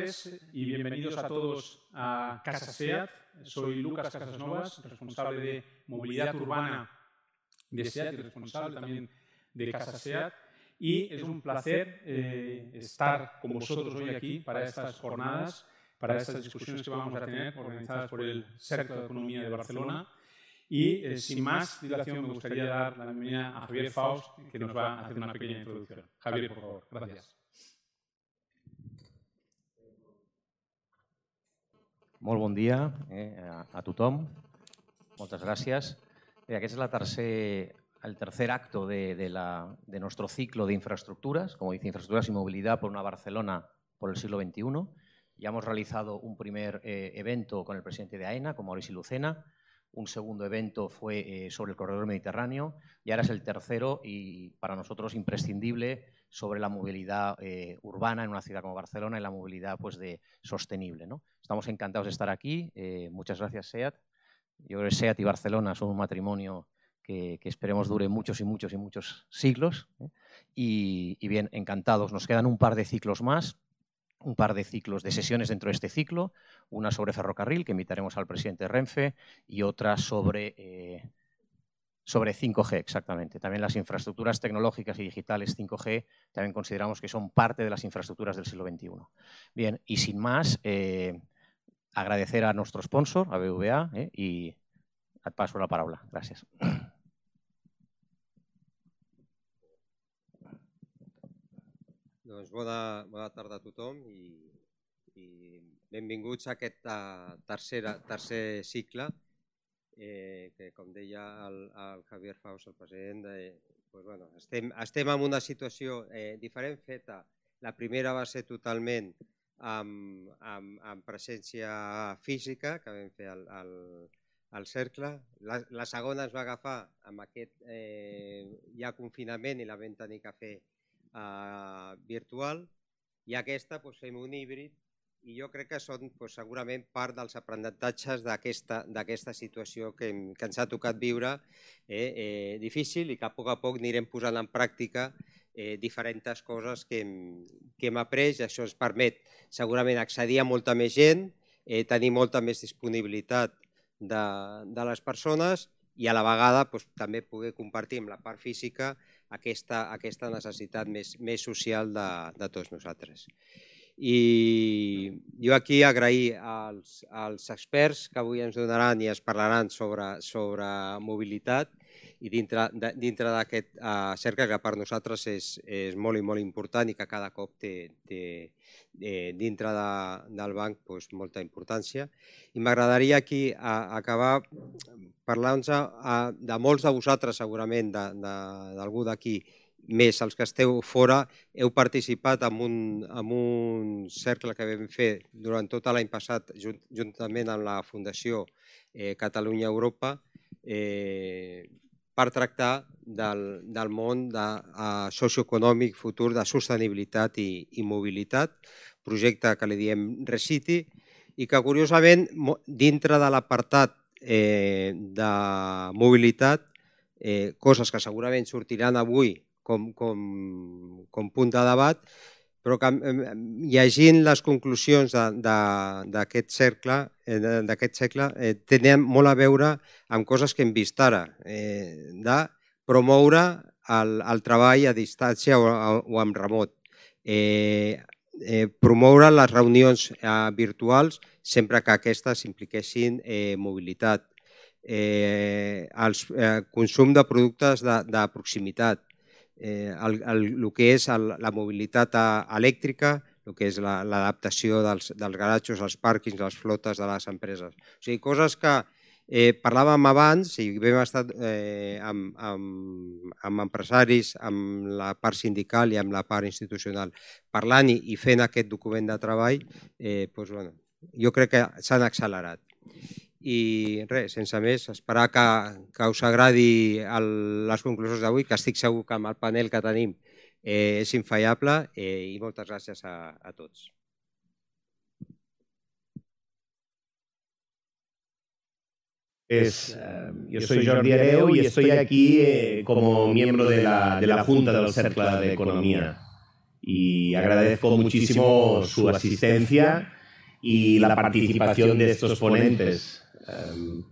tardes y bienvenidos a todos a Casa SEAT. Soy Lucas Casasnovas, responsable de movilidad urbana de SEAT y responsable también de Casa SEAT. Y es un placer eh, estar con vosotros hoy aquí para estas jornadas, para estas discusiones que vamos a tener organizadas por el Cerco de Economía de Barcelona. Y eh, sin más dilación me gustaría dar la bienvenida a Javier Faust, que nos va a hacer una pequeña introducción. Javier, por favor. Gracias. Molt bon dia eh, a, a tothom. Moltes gràcies. Bé, aquest és la tercer, el tercer acto de, de, la, de nuestro ciclo de infraestructuras, como dice, infraestructuras y movilidad por una Barcelona por el siglo XXI. Ya hemos realizado un primer eh, evento con el presidente de AENA, con Mauricio Lucena. Un segundo evento fue eh, sobre el corredor mediterráneo y ahora es el tercero y para nosotros imprescindible sobre la movilidad eh, urbana en una ciudad como Barcelona y la movilidad pues, de, sostenible. ¿no? Estamos encantados de estar aquí. Eh, muchas gracias, SEAT. Yo creo que SEAT y Barcelona son un matrimonio que, esperemos dure muchos y muchos y muchos siglos. y, bien, encantados. Nos quedan un par de ciclos más, un par de ciclos de sesiones dentro de este ciclo, una sobre ferrocarril, que invitaremos al presidente Renfe, y otra sobre eh, sobre 5G, exactamente. También las infraestructuras tecnológicas y digitales 5G también consideramos que son parte de las infraestructuras del siglo XXI. Bien, y sin más, eh, agradecer a nuestro sponsor, a BVA, eh, y paso la palabra. Gràcies. Doncs bona, bona tarda a tothom i, i benvinguts a aquest uh, tercer, tercer cicle eh, que com deia el, el Javier Faus, el president, eh, pues bueno, estem, estem en una situació eh, diferent feta. La primera va ser totalment amb, amb, amb presència física, que vam fer el, el, el cercle. La, la segona es va agafar amb aquest eh, ja confinament i la vam tenir que fer eh, virtual. I aquesta doncs, fem un híbrid i jo crec que són doncs, segurament part dels aprenentatges d'aquesta situació que, que ens ha tocat viure eh, eh, difícil i que a poc a poc anirem posant en pràctica eh, diferents coses que hem, que hem après i això ens permet segurament accedir a molta més gent, eh, tenir molta més disponibilitat de, de les persones i a la vegada doncs, també poder compartir amb la part física aquesta, aquesta necessitat més, més social de, de tots nosaltres. I jo aquí agrair als, als experts que avui ens donaran i ens parlaran sobre, sobre mobilitat i dintre d'aquest uh, cercle que per nosaltres és, molt i molt important i que cada cop té, eh, dintre de, del banc molta importància. I m'agradaria aquí acabar parlant-nos de molts de vosaltres, segurament, d'algú d'aquí, més els que esteu fora, heu participat en un, un cercle que vam fer durant tot l'any passat junt, juntament amb la Fundació eh, Catalunya-Europa eh, per tractar del, del món de, uh, socioeconòmic futur de sostenibilitat i, i mobilitat, projecte que li diem Recity, i que curiosament dintre de l'apartat eh, de mobilitat, eh, coses que segurament sortiran avui com, com, com punt de debat, però que llegint les conclusions d'aquest cercle, eh, d'aquest segle, eh, tenen molt a veure amb coses que hem vist ara, eh, de promoure el, el treball a distància o, o amb remot, eh, eh, promoure les reunions eh, virtuals sempre que aquestes impliquessin eh, mobilitat, eh, el eh, consum de productes de, de proximitat, eh, el, el, el que és el, la mobilitat elèctrica, el que és l'adaptació la, dels, dels garatjos, els pàrquings, les flotes de les empreses. O sigui, coses que eh, parlàvem abans i vam estar eh, amb, amb, amb empresaris, amb la part sindical i amb la part institucional parlant i, i fent aquest document de treball, eh, doncs, bueno, jo crec que s'han accelerat i res, sense més, esperar que, que us agradi el, les conclusions d'avui, que estic segur que amb el panel que tenim eh, és infallable eh, i moltes gràcies a, a tots. Es, uh, yo soy Jordi Areu y estoy aquí eh, como miembro de la, de la Junta del Cercle de Economía. y agradezco muchísimo su asistencia y la participación de estos ponentes. Um,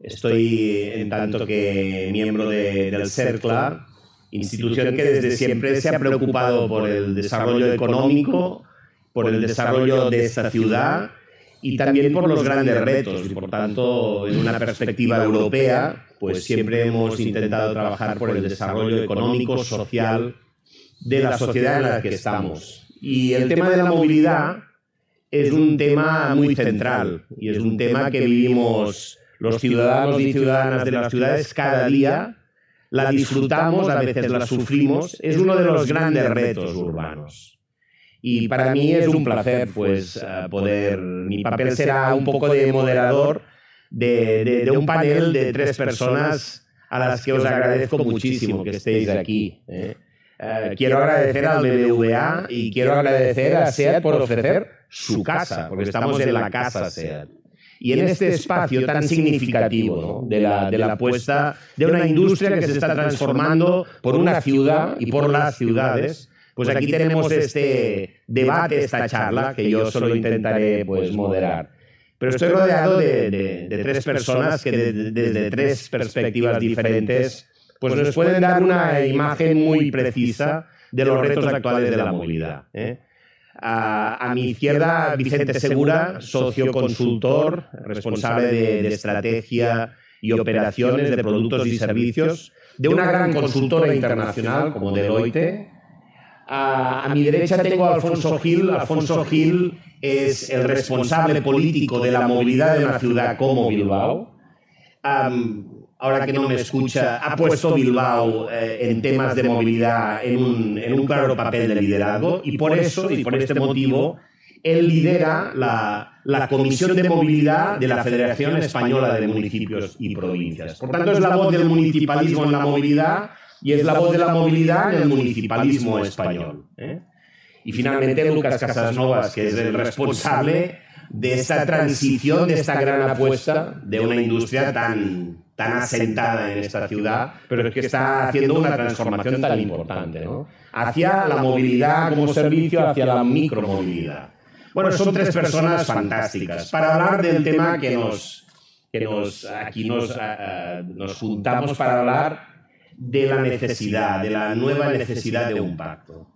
estoy en tanto que miembro de, del CERCLA, institución que desde siempre se ha preocupado por el desarrollo económico, por el desarrollo de esta ciudad y también por los grandes retos. Y por tanto, en una perspectiva europea, pues siempre hemos intentado trabajar por el desarrollo económico, social de la sociedad en la que estamos. Y el tema de la movilidad es un tema muy central y es un tema que vivimos los ciudadanos y ciudadanas de las ciudades cada día, la disfrutamos, a veces la sufrimos, es uno de los grandes retos urbanos. Y para mí es un placer pues, eh, poder, mi papel será un poco de moderador de, de, un panel de tres personas a las que os agradezco muchísimo que estéis aquí. ¿eh? Eh, quiero agradecer al BBVA y quiero agradecer a SEAT por ofrecer su casa, porque estamos en la casa SEAT. Y en este espacio tan significativo de, la, de la apuesta de una industria que se está transformando por una ciudad y por las ciudades, pues aquí tenemos este debate, esta charla, que yo solo intentaré pues, moderar. Pero estoy rodeado de, de, de tres personas que desde tres perspectivas diferentes pues nos pueden dar una imagen muy precisa de los retos actuales de la movilidad. ¿eh? A, mi izquierda, Vicente Segura, socio consultor, responsable de, estrategia y operaciones de productos y servicios de una gran consultora internacional como Deloitte. A, mi derecha tengo a Alfonso Gil. Alfonso Gil es el responsable político de la movilidad de una ciudad como Bilbao ahora que no me escucha, ha puesto Bilbao eh, en temas de movilidad en un, en un, claro papel de liderazgo y por eso y por este motivo él lidera la, la, Comisión de Movilidad de la Federación Española de Municipios y Provincias. Por tanto, es la voz del municipalismo en la movilidad y es la voz de la movilidad en el municipalismo español. ¿eh? Y finalmente Lucas Casasnovas, que es el responsable de esta transición, de esta gran apuesta de una industria tan, tan asentada en esta ciudad, pero que está haciendo una transformación tan importante, ¿no? Hacia la movilidad como servicio, hacia la micromovilidad. Bueno, son tres personas fantásticas para hablar del tema que nos, que nos aquí nos, uh, nos juntamos para hablar de la necesidad, de la nueva necesidad de un pacto.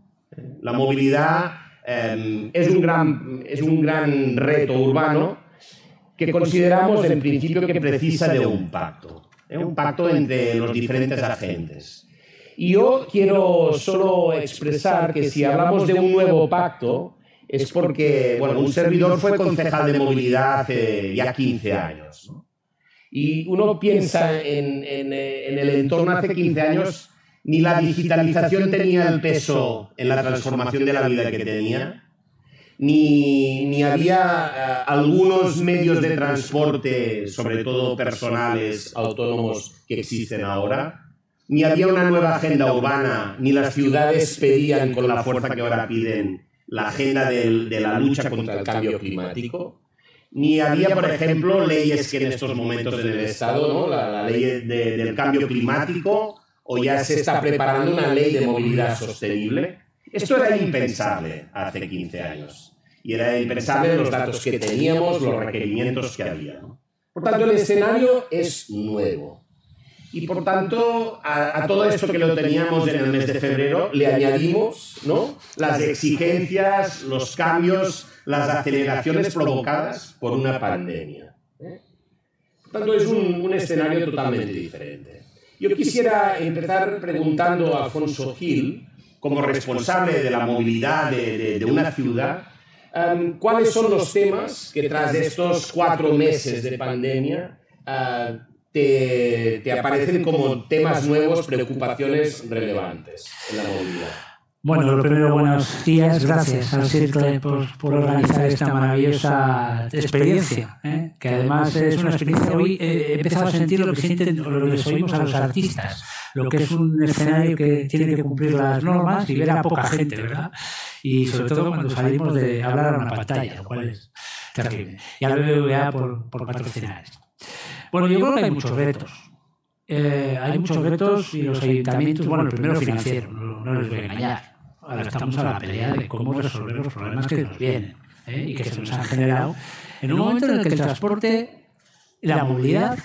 La movilidad eh, es, un gran, es un gran reto urbano que consideramos en principio que precisa de un pacto, ¿eh? un pacto entre los diferentes agentes. Y yo quiero solo expresar que si hablamos de un nuevo pacto es porque, bueno, un servidor fue concejal de movilidad hace ya 15 años. Y uno piensa en, en, en el entorno hace 15 años, ni la digitalización tenía el peso en la transformación de la vida que tenía, ni, ni había eh, algunos medios de transporte, sobre todo personales, autónomos, que existen ahora, ni había una nueva agenda urbana, ni las ciudades pedían con la fuerza que ahora piden la agenda de la lucha contra el cambio climático, ni había, por ejemplo, leyes que en estos momentos en el Estado, ¿no? la, ley de, del cambio climático, o ya se está preparando una ley de movilidad sostenible. Esto era impensable hace 15 años y era impensable los datos que teníamos, los requerimientos que había. Por tanto, el escenario es nuevo. Y por tanto, a, todo esto que lo teníamos en el mes de febrero, le añadimos ¿no? las exigencias, los cambios, las aceleraciones provocadas por una pandemia. ¿eh? Por tanto, es un, escenario totalmente diferente. Yo quisiera empezar preguntando a Alfonso Gil, como responsable de la movilidad de, una ciudad, Um, ¿Cuáles son los temas que tras estos cuatro meses de pandemia uh, te, aparecen como temas nuevos, preocupaciones relevantes en la movilidad? Bueno, lo primero, buenos días. Gracias al CIRCLE por, por organizar esta maravillosa experiencia, ¿eh? que además es una experiencia. Hoy he empezado a sentir lo que sienten lo que les oímos a los artistas, lo que es un escenario que tiene que cumplir las normas y ver a poca gente, ¿verdad? y sobre todo cuando salimos de hablar a una pantalla, lo cual es terrible. Y a la BBVA por, por patrocinar esto. Bueno, yo creo que hay muchos retos. Eh, hay muchos retos y los ayuntamientos, bueno, el primero financiero, no, no les voy a engañar. ahora estamos a la pelea de cómo resolver los problemas que nos vienen ¿eh? y que se nos han generado en un momento en el que el transporte la movilidad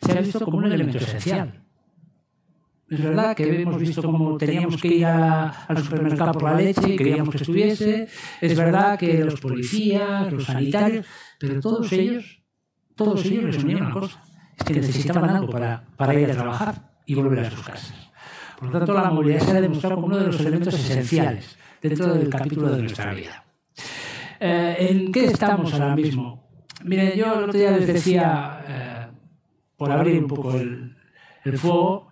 se ha visto como un elemento esencial. Es verdad que hemos visto cómo teníamos que ir al supermercado por la leche y queríamos que estuviese. Es verdad que los policías, los sanitarios, pero todos ellos, todos ellos les unían una cosa. Es que necesitaban algo para, para ir a trabajar y volver a sus casas. Por lo tanto, la movilidad se ha demostrado como uno de los elementos esenciales dentro del capítulo de nuestra vida. Eh, ¿En qué estamos ahora mismo? Miren, yo el otro día les decía, eh, por abrir un poco el, fuego,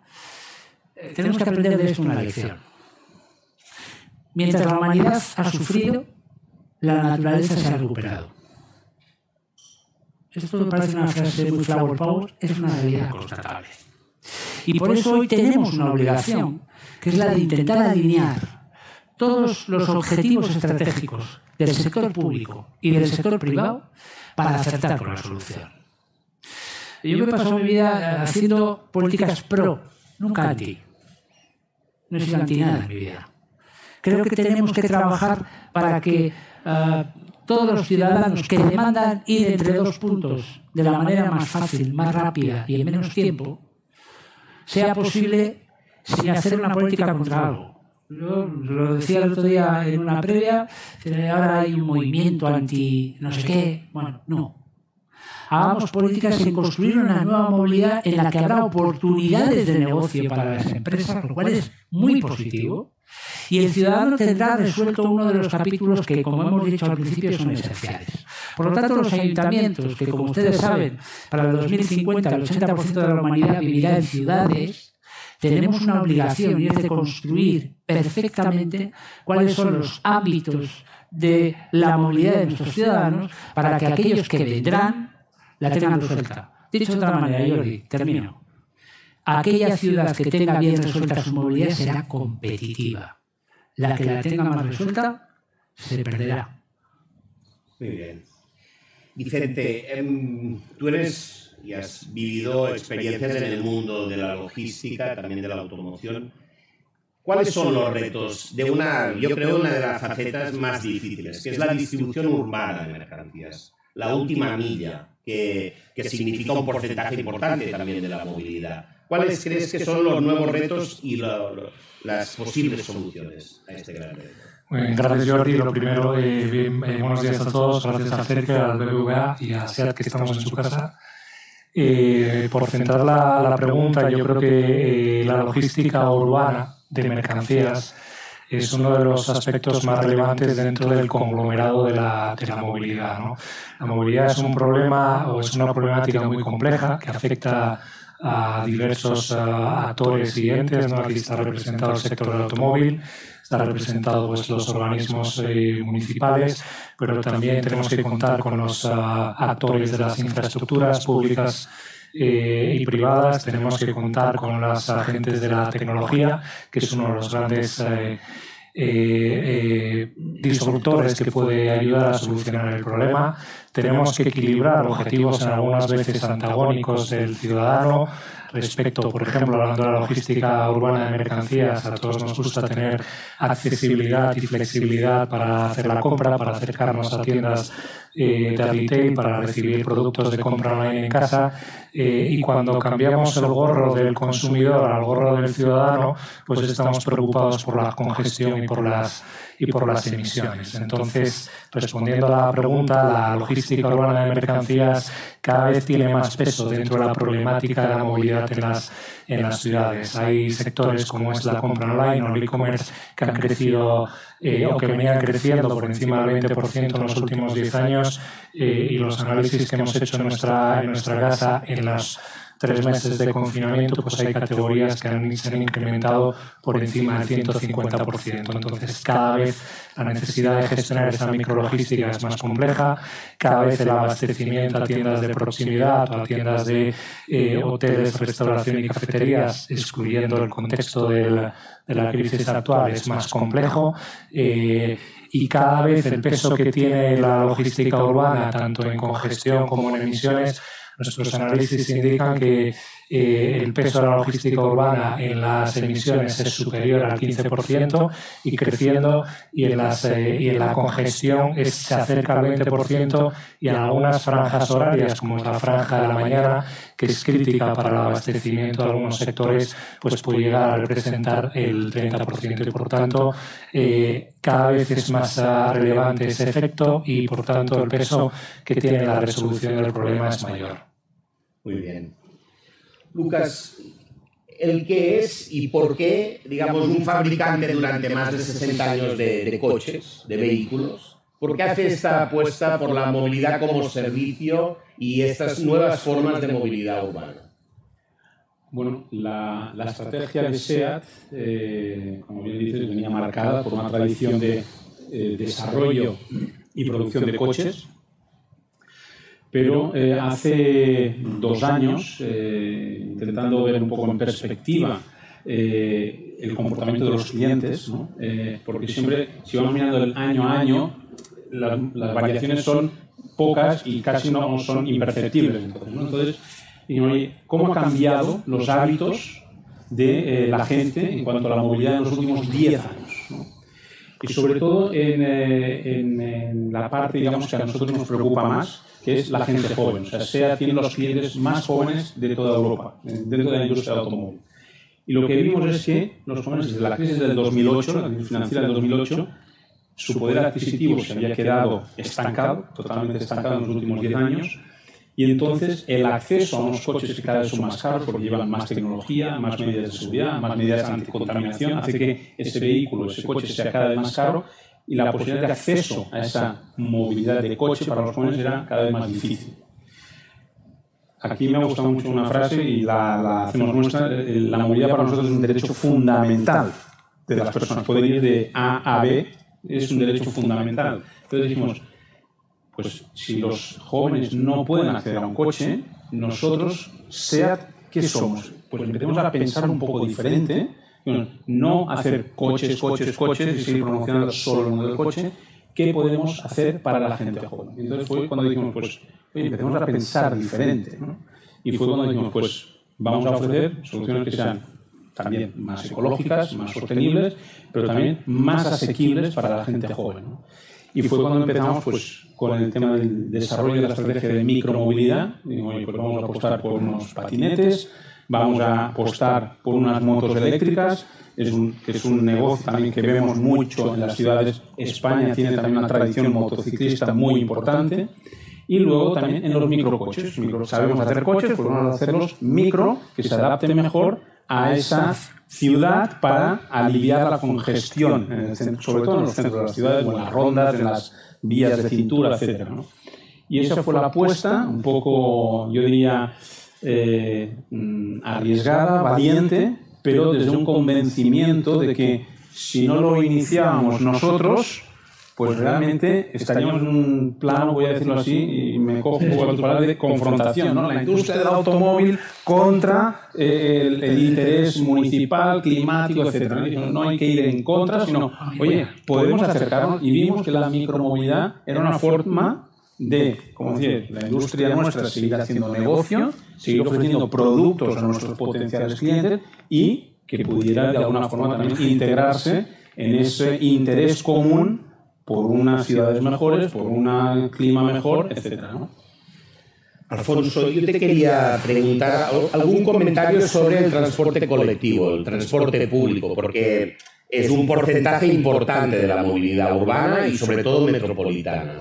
eh, tenemos que aprender de esto una lección. Mientras la humanidad ha sufrido, la naturaleza se ha recuperado. Esto me parece una frase muy flower power, es una realidad constatable. Y por eso hoy tenemos una obligación, que es la de intentar alinear todos los objetivos estratégicos del sector público y del sector privado para acertar con la solución. Yo me he pasado mi vida haciendo políticas pro, nunca anti. No he sido anti nada en mi vida. Creo que tenemos que trabajar para que uh, todos los ciudadanos que demandan ir entre dos puntos de la manera más fácil, más rápida y en menos tiempo, sea posible sin hacer una política contra algo. Yo lo decía el otro día en una previa, ahora hay un movimiento anti no sé qué. Bueno, no. Hagamos políticas en construir una nueva movilidad en la que habrá oportunidades de negocio para las empresas, lo cual es muy positivo. Y el ciudadano tendrá resuelto uno de los capítulos que, como hemos dicho al principio, son esenciales. Por lo tanto, los ayuntamientos, que como ustedes saben, para el 2050 el 80% de la humanidad vivirá en ciudades, tenemos una obligación y es de construir perfectamente cuáles son los ámbitos de la movilidad de nuestros ciudadanos para que aquellos que vendrán la tengan resuelta. Dicho de otra manera, Jordi, termino. Aquella ciudad que tenga bien resuelta su movilidad será competitiva. La que la tenga mal resuelta se perderá. Muy bien. Vicente, em, tú eres y has vivido experiencias en el mundo de la logística, también de la automoción. ¿Cuáles son los retos de una, yo creo, una de las facetas más difíciles, que es la distribución urbana de mercancías, la última milla, que, que significa un porcentaje importante también de la movilidad? ¿Cuáles crees que son los nuevos retos y las posibles soluciones a este gran reto? Gracias Jordi. Lo primero, eh, bien, eh, buenos días a todos. Gracias a Cerca, al BBVA y a SEAT que estamos en su casa. Eh, por centrar la, la, pregunta, yo creo que la logística urbana de mercancías es uno de los aspectos más relevantes dentro del conglomerado de la, de la movilidad. ¿no? La movilidad es un problema o es una problemática muy compleja que afecta a diversos actores y entes. ¿no? Aquí está representado el sector del automóvil, está representado pues, los organismos eh, municipales, pero también tenemos que contar con los uh, actores de las infraestructuras públicas eh, y privadas, tenemos que contar con los agentes de la tecnología, que es uno de los grandes eh, eh, disruptores que puede ayudar a solucionar el problema. Tenemos que equilibrar objetivos en algunas veces antagónicos del ciudadano respecto, por ejemplo, hablando de la logística urbana de mercancías, a todos nos gusta tener accesibilidad y flexibilidad para hacer la compra, para acercarnos a tiendas eh, de retail, para recibir productos de compra online en casa. Eh, y cuando cambiamos el gorro del consumidor al gorro del ciudadano, pues estamos preocupados por la congestión y por las y por las emisiones. Entonces, respondiendo a la pregunta, la logística urbana de mercancías cada vez tiene más peso dentro de la problemática de la movilidad en las, en las ciudades. Hay sectores como es la compra online o el e-commerce que han crecido eh, o que venían creciendo por encima del 20% en los últimos 10 años eh, y los análisis que hemos hecho en nuestra, en nuestra casa en las tres meses de confinamiento, pues hay categorías que han, se han incrementado por encima del 150%. Entonces, cada vez la necesidad de gestionar esa micrologística es más compleja, cada vez el abastecimiento a tiendas de proximidad o a tiendas de eh, hoteles, restauración y cafeterías, excluyendo el contexto del, de la crisis actual, es más complejo. Eh, y cada vez el peso que tiene la logística urbana, tanto en congestión como en emisiones, Nuestros análisis indican que eh, el peso de la logística urbana en las emisiones es superior al 15% y creciendo y en, las, eh, y en la congestión es, se acerca al 20% y en algunas franjas horarias, como es la franja de la mañana, que es crítica para el abastecimiento de algunos sectores, pues puede llegar a representar el 30% y por tanto eh, cada vez es más relevante ese efecto y por tanto el peso que tiene la resolución del problema es mayor. Muy bien. Lucas, el qué es y por qué, digamos, un fabricante durante más de 60 años de, coches, de vehículos, ¿por qué hace esta apuesta por la movilidad como servicio y estas nuevas formas de movilidad urbana? Bueno, la, estrategia de SEAT, eh, como bien dices, venía marcada por una tradición de eh, desarrollo y producción de coches pero eh, hace dos años, eh, intentando ver un poco en perspectiva eh, el comportamiento de los clientes, ¿no? porque siempre, si vamos mirando el año a año, las, las variaciones son pocas y casi no son imperceptibles. Entonces, ¿no? entonces ¿cómo han cambiado los hábitos de la gente en cuanto a la movilidad en los últimos 10 años? Y sobre todo en, en, en la parte, digamos, que a nosotros nos preocupa más, que es la gente joven. O sea, SEA tiene los clientes más jóvenes de toda Europa, dentro de la industria del automóvil. Y lo que vimos es que los jóvenes, desde la crisis del 2008, la crisis financiera del 2008, su poder adquisitivo se había quedado estancado, totalmente estancado en los últimos 10 años, y entonces el acceso a unos coches que cada vez son más caros porque llevan más tecnología, más medidas de seguridad, más medidas de anticontaminación, hace que ese vehículo, ese coche sea cada vez más caro y la posibilidad de acceso a esa movilidad de coche para los jóvenes era cada vez más difícil. Aquí me ha gustado mucho una frase y la, hacemos nuestra. La movilidad para nosotros es un derecho fundamental de las personas. Poder ir de A a B es un derecho fundamental. Entonces dijimos, pues si los jóvenes no pueden acceder a un coche, nosotros, sea que somos, pues empecemos a pensar un poco diferente no hacer coches, coches, coches y seguir promocionando solo el mundo del coche. ¿Qué podemos hacer para la gente joven? Entonces fue cuando dijimos, pues, oye, empecemos a pensar diferente. Y fue cuando dijimos, pues, vamos a ofrecer soluciones que sean también más ecológicas, más sostenibles, pero también más asequibles para la gente joven. Y fue cuando empezamos pues, con el tema del desarrollo de la estrategia de micromovilidad. Y, pues vamos a apostar por unos patinetes, vamos a apostar por unas motos eléctricas, es un, que es un negocio también que vemos mucho en las ciudades. España tiene también una tradición motociclista muy importante. Y luego también en los microcoches. Micro, sabemos hacer coches, pues vamos a hacerlos micro, que se adapten mejor a esa ciudad para aliviar la congestión, sobre todo en los centros de las ciudades, en las rondas, en las vías de cintura, etc. Y esa fue la apuesta, un poco, yo diría, eh, mm, arriesgada, valiente, pero desde un convencimiento de que si no lo iniciábamos nosotros, pues realmente estaríamos en un plano, voy a decirlo así, y me cojo un poco de confrontación, ¿no? La industria del automóvil contra eh, el, interés municipal, climático, etc. ¿no? hay que ir en contra, sino, oye, podemos acercarnos y vimos que la micromovilidad era una forma de, como decía, la industria nuestra seguir haciendo negocio, seguir ofreciendo productos a nuestros potenciales clientes y que pudiera de alguna forma también integrarse en ese interés común por unas ciudades mejores, por un clima mejor, etc. Alfonso, yo te quería preguntar algún comentario sobre el transporte colectivo, el transporte público, porque es un porcentaje importante de la movilidad urbana y sobre todo metropolitana.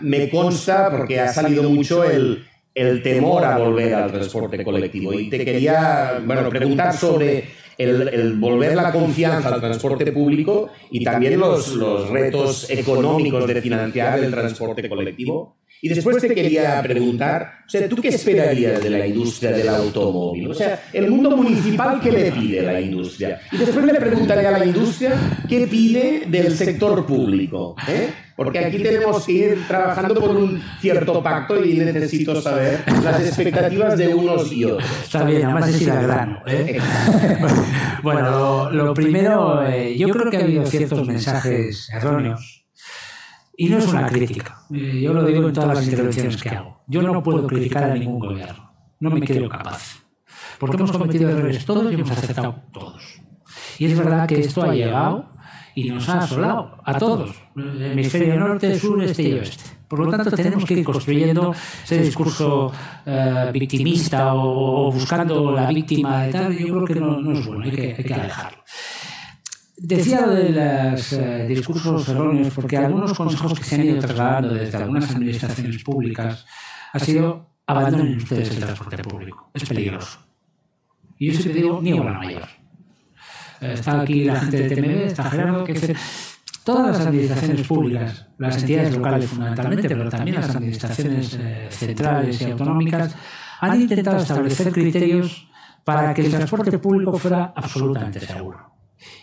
me consta, porque ha salido mucho el, el temor a volver al transporte colectivo. Y te quería bueno, preguntar sobre el, volver la confianza al transporte público y también los, los retos económicos de financiar el transporte colectivo. Y después te quería preguntar, o sea, ¿tú qué esperarías de la industria del automóvil? O sea, el mundo municipal, ¿qué le pide a la industria? Y después le preguntaría a la industria, ¿qué pide del sector público? ¿Eh? Porque aquí tenemos que ir trabajando por un cierto pacto y necesito saber las expectativas de unos y otros. Está bien, además es ir al grano. ¿eh? bueno, lo, primero, eh, yo creo que ha habido ciertos mensajes erróneos. Y no es una crítica. Eh, yo lo digo en todas las intervenciones que hago. Yo no puedo criticar a ningún gobierno. No me creo capaz. porque hemos cometido errores todos y hemos acertado todos. Y es verdad que esto ha llegado y nos ha asolado a todos, hemisferio norte, sur, este y oeste. Por lo tanto, tenemos que ir construyendo ese discurso eh, victimista o, buscando la víctima de tal. Yo creo que no, no es bueno, hay que, hay que alejarlo. Decía lo de los eh, discursos erróneos, porque algunos consejos que se han ido trasladando desde algunas administraciones públicas ha sido abandonen ustedes el transporte público, es peligroso. Y yo siempre digo, ni la mayor. Eh, está aquí la gente de TMB, está Gerardo, que dice, todas las administraciones públicas, las entidades locales fundamentalmente, pero también las administraciones eh, centrales y autonómicas, han intentado establecer criterios para que el transporte público fuera absolutamente seguro.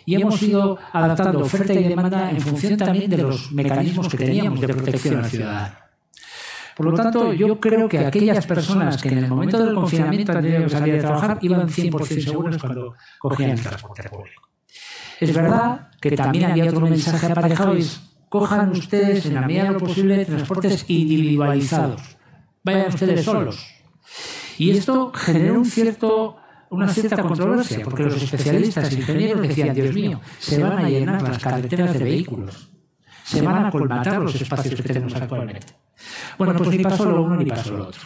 Y hemos ido adaptando oferta y demanda en función también de los mecanismos que teníamos de protección al ciudadano. Por lo tanto, yo creo que aquellas personas que en el momento del confinamiento han tenido que salir a trabajar iban 100% seguras cuando cogían el transporte público. Es verdad que también había otro mensaje aparejado y es, cojan ustedes en la medida de lo posible transportes individualizados. Vayan ustedes solos. Y esto generó un cierto una cierta controversia, porque los especialistas y ingenieros decían, Dios mío, se van a llenar las carreteras de vehículos, se van a colmatar los espacios que tenemos actualmente. Bueno, pues ni pasó lo uno ni pasó lo otro.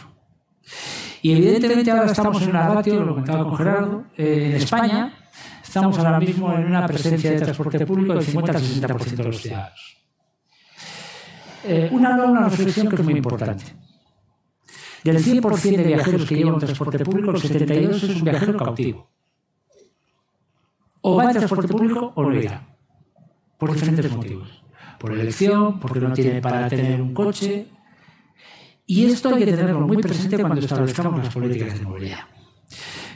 Y evidentemente ahora estamos en una ratio, lo comentaba con Gerardo, eh, en España estamos ahora mismo en una presencia de transporte público del 50-60% de los ciudadanos. Eh, una, una reflexión que es muy importante. Del 100% de viajeros que llevan transporte público, el 72% es un viajero cautivo. O va en transporte público o no irá. Por diferentes motivos. Por elección, porque no tiene para tener un coche. Y esto hay que tenerlo muy presente cuando establezcamos las políticas de movilidad.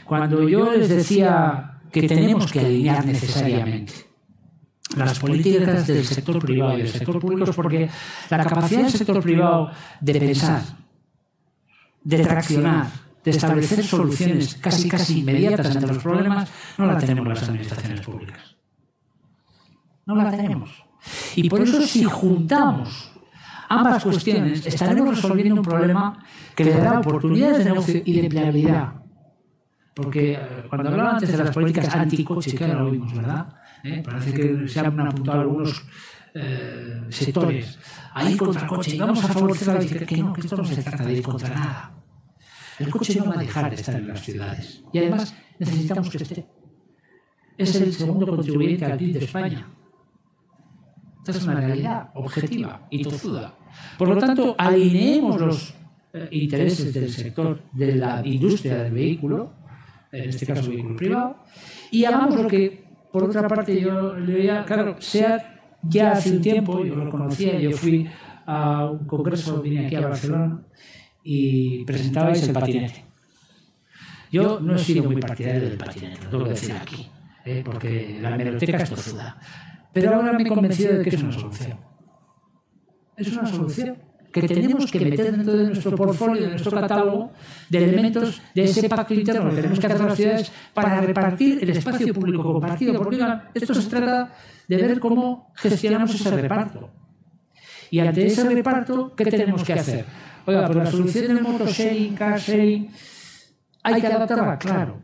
Cuando yo les decía que tenemos que alinear necesariamente las políticas del sector privado y del sector público es porque la capacidad del sector privado de pensar, de traccionar, de establecer soluciones casi casi inmediatas ante los problemas, no la tenemos las administraciones públicas. No la tenemos. Y por eso si juntamos ambas cuestiones, estaremos resolviendo un problema que le dará oportunidades de negocio y de empleabilidad. Porque eh, cuando hablaba antes de las políticas anticoche, que ahora lo vimos, ¿verdad? ¿Eh? Parece que se han apuntado algunos eh, sectores ahí contra el coche y vamos a favorecer la bicicleta. Que no, que esto no se trata de ir contra nada. El coche no va a dejar de estar en las ciudades. Y además necesitamos que esté. Es el segundo contribuyente al PIB de España. Esta es una realidad objetiva y tozuda. Por lo tanto, alineemos los eh, intereses del sector de la industria del vehículo, en este caso vehículo privado, y hagamos lo que, por otra parte, yo le veía, claro, sea ya hace un tiempo, yo lo conocía, yo fui a un congreso, vine aquí a Barcelona y presentabais el patinete. Yo no he sido muy partidario del patinete, lo tengo que decir aquí, ¿eh? porque la hemeroteca es tozuda. Pero ahora me he convencido de que es una solución. Es una solución que tenemos que meter dentro de nuestro portfolio, de nuestro catálogo, de elementos de ese pacto interno que tenemos que hacer las ciudades para repartir el espacio público compartido. Porque esto se trata de ver cómo gestionamos ese reparto. Y ante ese reparto, ¿qué tenemos que hacer? Oiga, pues la solución del motosharing, car sharing, hay que adaptarla, claro.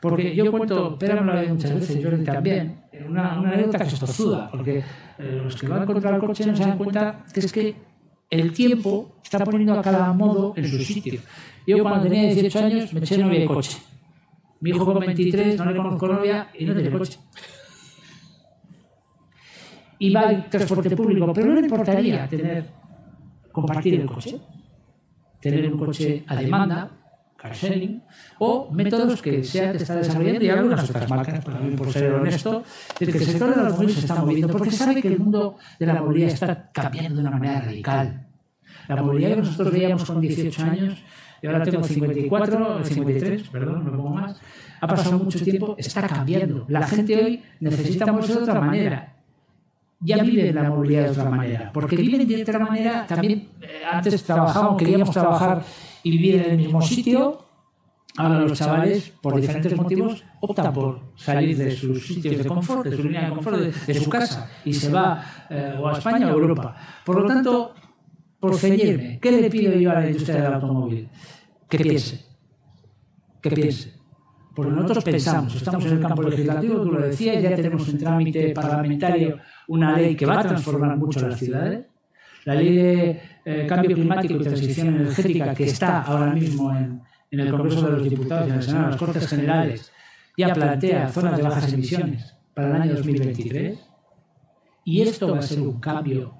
Porque yo cuento, pero me lo muchas veces, yo también, una, una anécdota que es tozuda, porque eh, los que van contra el coche no se dan cuenta que es que el tiempo está poniendo a cada modo en su sitio. Yo cuando tenía 18 años me eché novia de coche. Mi hijo con 23 no le conozco novia y no tiene coche y va en transporte público, pero no le importaría tener, compartir el coche, tener un coche a demanda, car sharing, o métodos que SEAT está desarrollando y algunas otras marcas, también por ser honesto, es que el sector de la movilidad se está moviendo porque sabe que el mundo de la movilidad está cambiando de una manera radical. La movilidad que nosotros veíamos con 18 años, y ahora tengo 54, 53, perdón, no pongo más, ha pasado mucho tiempo, está cambiando. La gente hoy necesita moverse de otra manera ya viven la movilidad de otra manera. Porque viven de otra manera, también eh, antes trabajábamos, queríamos trabajar y vivir en el mismo sitio. Ahora los chavales, por diferentes motivos, optan por salir de sus sitios de confort, de su línea de confort, de, su casa, y se va eh, a España o a Europa. Por lo tanto, por ceñirme, ¿qué le pido yo a la industria del automóvil? Que piense. que piense. Porque nosotros pensamos, estamos en el campo legislativo, tú lo decías, ya tenemos en trámite parlamentario una ley que va a transformar mucho las ciudades. La ley de eh, cambio climático y transición energética que está ahora mismo en, en el Congreso de los Diputados y en el Senado de las Cortes Generales ya plantea zonas de bajas emisiones para el año 2023. Y esto va a ser un cambio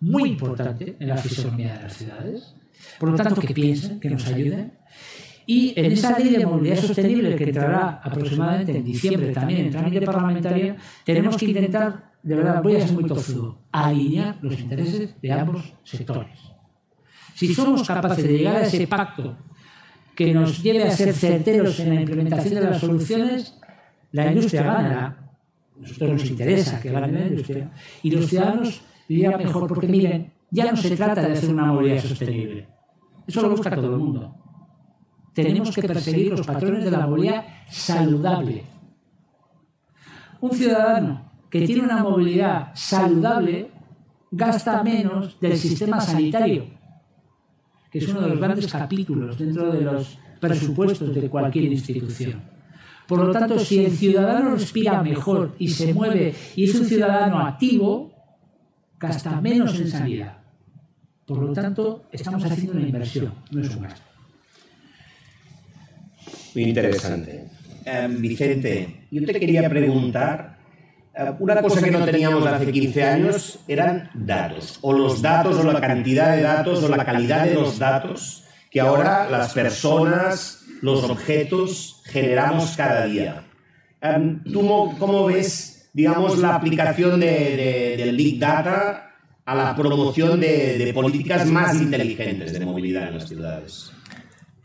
muy importante en la fisonomía de las ciudades. Por lo tanto, que piensen, que nos ayuden. Y en esa ley de movilidad sostenible que entrará aproximadamente en diciembre también en trámite parlamentario, tenemos que intentar, de verdad, voy a ser muy tozudo, alinear los intereses de ambos sectores. Si somos capaces de llegar a ese pacto que nos lleve a ser certeros en la implementación de las soluciones, la industria ganará. Nosotros nos interesa que gane la industria. Y los ciudadanos vivirán mejor porque, miren, ya no se trata de hacer una movilidad sostenible. Eso lo busca todo el mundo. Tenemos que perseguir los patrones de la movilidad saludable. Un ciudadano que tiene una movilidad saludable gasta menos del sistema sanitario que es uno de los grandes capítulos dentro de los presupuestos de cualquier institución. Por lo tanto, si el ciudadano respira mejor y se mueve y es un ciudadano activo, gasta menos en sanidad. Por lo tanto, estamos haciendo una inversión, no es un gasto. Interesante. Eh, Vicente, yo te quería preguntar eh, una cosa que no teníamos hace 15 años eran datos, o los datos, o la cantidad de datos, o la calidad de los datos que ahora las personas, los objetos generamos cada día. Em, ¿Tú cómo ves, digamos, la aplicación de, del Big Data a la promoción de, políticas más inteligentes de movilidad en las ciudades?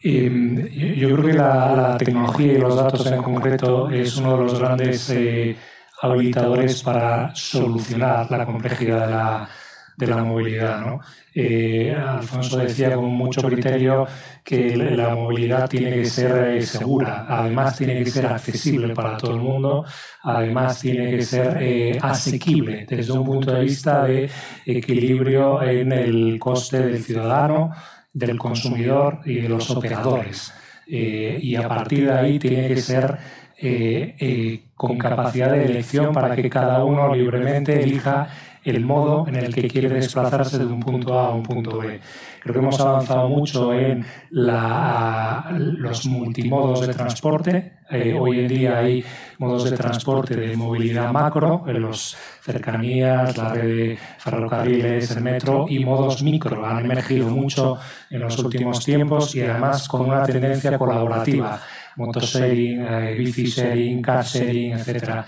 Em, yo creo que la, tecnología y los datos en concreto es uno de los grandes eh, habilitadores para solucionar la complejidad de la, de la movilidad. ¿no? Eh, Alfonso decía con mucho criterio que la movilidad tiene que ser eh, segura, además tiene que ser accesible para todo el mundo, además tiene que ser eh, asequible desde un punto de vista de equilibrio en el coste del ciudadano, del consumidor y de los operadores. y a partir de ahí tiene que ser eh, eh, con capacidad de elección para que cada uno libremente elija el modo en el que quiere desplazarse de un punto A a un punto B. Creo que hemos avanzado mucho en los multimodos de transporte. Eh, hoy en día hay modos de transporte de movilidad macro, en los cercanías, la red de ferrocarriles, el metro y modos micro. Han emergido mucho en los últimos tiempos y además con una tendencia colaborativa motosharing, eh, bici sharing, car sharing, etc.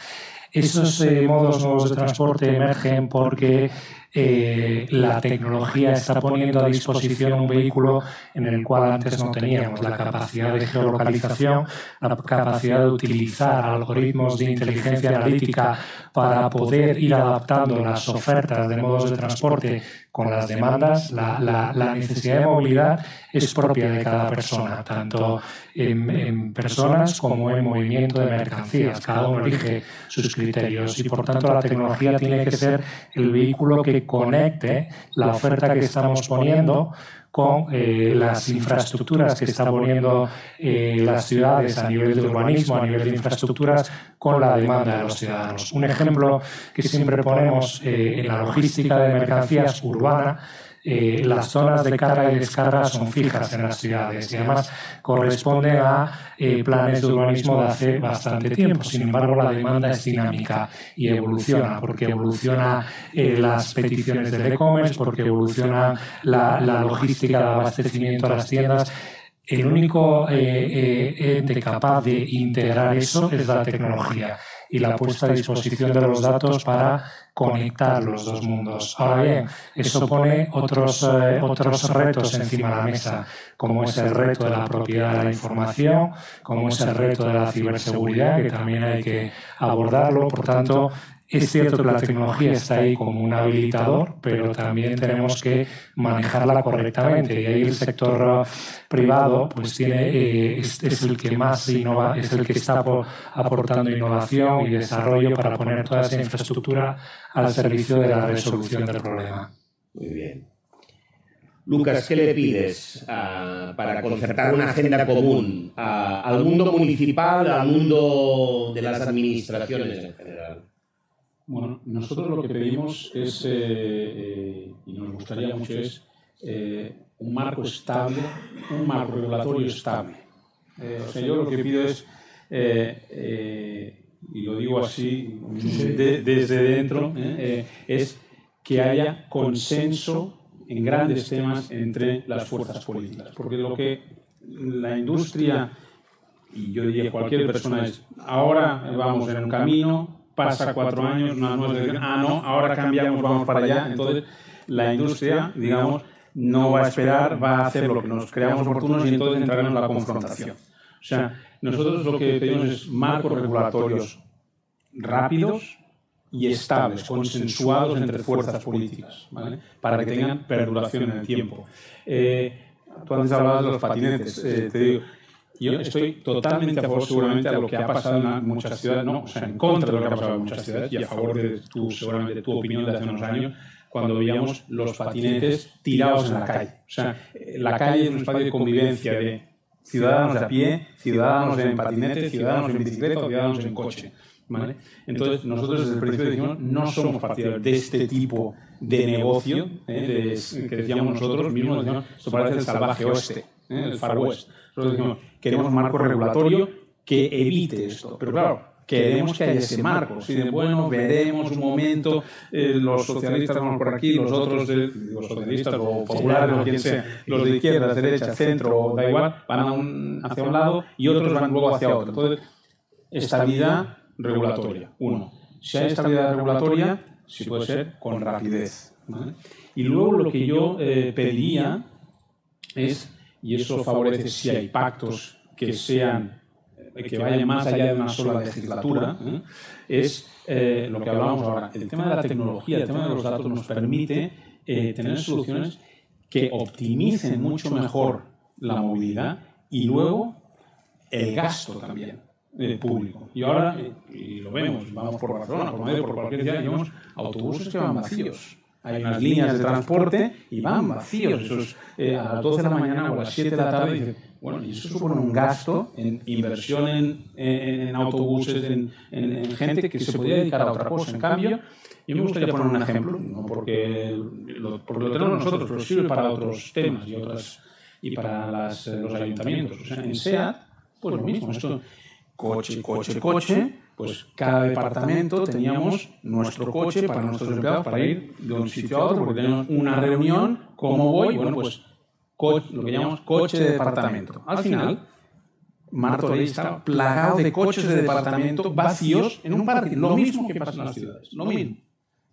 Esos eh, modos nuevos de transporte emergen porque eh, la tecnología está poniendo a disposición un vehículo en el cual antes no teníamos la capacidad de geolocalización, la capacidad de utilizar algoritmos de inteligencia analítica para poder ir adaptando las ofertas de modos de transporte con las demandas. La, la, necesidad de movilidad es propia de cada persona, tanto en, en, personas como en movimiento de mercancías. Cada uno elige sus criterios y, por tanto, la tecnología tiene que ser el vehículo que conecte la oferta que estamos poniendo con eh, las infraestructuras que están poniendo eh, las ciudades a nivel de urbanismo, a nivel de infraestructuras, con la demanda de los ciudadanos. Un ejemplo que siempre ponemos eh, en la logística de mercancías urbana eh, las zonas de carga y descarga son fijas en las ciudades y además corresponde a eh, planes de urbanismo de hace bastante tiempo. Sin embargo, la demanda es dinámica y evoluciona, porque evoluciona eh, las peticiones del e-commerce, porque evoluciona la, la logística de abastecimiento a las tiendas el único ente capaz de integrar eso es la tecnología y la puesta a disposición de los datos para conectar los dos mundos. Ahora bien, eso pone otros, eh, otros retos encima de la mesa, como es el reto de la propiedad de la información, como es el reto de la ciberseguridad, que también hay que abordarlo. Por tanto, es cierto que la tecnología está ahí como un habilitador, pero también tenemos que manejarla correctamente. Y ahí el sector privado pues tiene, eh, es, el que más innova, es el que está aportando innovación y desarrollo para poner toda esa infraestructura al servicio de la resolución del problema. Muy bien. Lucas, ¿qué le pides uh, para concertar una agenda común uh, al mundo municipal, al mundo de las administraciones en general? Bueno, nosotros lo que pedimos es, eh, eh, y nos gustaría mucho, es eh, un marco estable, un marco regulatorio estable. O sea, yo lo que pido es, y lo digo así de, desde dentro, es que haya consenso en grandes temas entre las fuerzas políticas. Porque lo que la industria, y yo diría cualquier persona, es, ahora vamos en un camino, pasa cuatro años, no, no, ah, no, ahora cambiamos, vamos para allá. Entonces, la industria, digamos, no va a esperar, va a hacer lo que nos creamos oportunos y entonces entraremos en la confrontación. O sea, nosotros lo que pedimos es marcos regulatorios rápidos y estables, consensuados entre fuerzas políticas, ¿vale? para que tengan perduración en el tiempo. Eh, tú antes hablabas de los patinetes, eh, te digo, yo estoy totalmente a favor seguramente de lo que ha pasado en muchas ciudades, no, o sea, en contra de lo que ha pasado en muchas ciudades y a favor de tu, seguramente de tu opinión de hace unos años, cuando veíamos los patinetes tirados en la calle. O sea, la calle es un espacio de convivencia de ciudadanos de a pie, ciudadanos en patinete, ciudadanos en bicicleta, ciudadanos en coche. ¿Vale? Entonces, nosotros desde el principio decimos, no somos partidarios de este tipo de negocio, ¿eh? de, que decíamos nosotros mismos, decíamos, esto parece el salvaje oeste, ¿eh? el far west. Queremos un marco regulatorio que evite esto. Pero claro, queremos que haya ese marco. Si de bueno, veremos un momento, eh, los socialistas vamos por aquí, los otros, de, los socialistas o populares o quien sea, los de izquierda, de derecha, centro, da igual, van a un, hacia un lado y otros van luego hacia otro. Entonces, estabilidad regulatoria, uno. Si hay estabilidad regulatoria, si puede ser con rapidez. ¿vale? Y luego lo que yo eh, pediría es, y eso favorece si hay pactos que sean que vayan más allá de una sola legislatura, ¿eh? es eh, lo que hablábamos ahora. El tema de la tecnología, el tema de los datos nos permite eh, tener soluciones que optimicen mucho mejor la movilidad y luego el gasto también público. Y ahora, y lo vemos, vamos por Barcelona, por por cualquier ciudad, vemos autobuses que van vacíos. Hay unas líneas de transporte y van vacíos. Esos, a las 12 de la mañana o a las 7 de la tarde, y bueno, y eso supone un gasto en inversión en, en, en autobuses, en, en, gente que se podría dedicar a otra cosa. En cambio, yo me gustaría poner un ejemplo, no porque lo, porque lo tenemos nosotros, pero sirve para otros temas y, otras, y para las, los ayuntamientos. O sea, en SEAT, pues lo mismo. Esto, coche, coche, coche, pues cada departamento teníamos nuestro coche para nuestros empleados para ir de un sitio a otro, porque teníamos una reunión, ¿cómo voy? Bueno, pues lo que llamamos coche de departamento. Al final, Martorell está plagado de coches de departamento vacíos en un parque. Lo mismo que pasa en las ciudades. Lo mismo.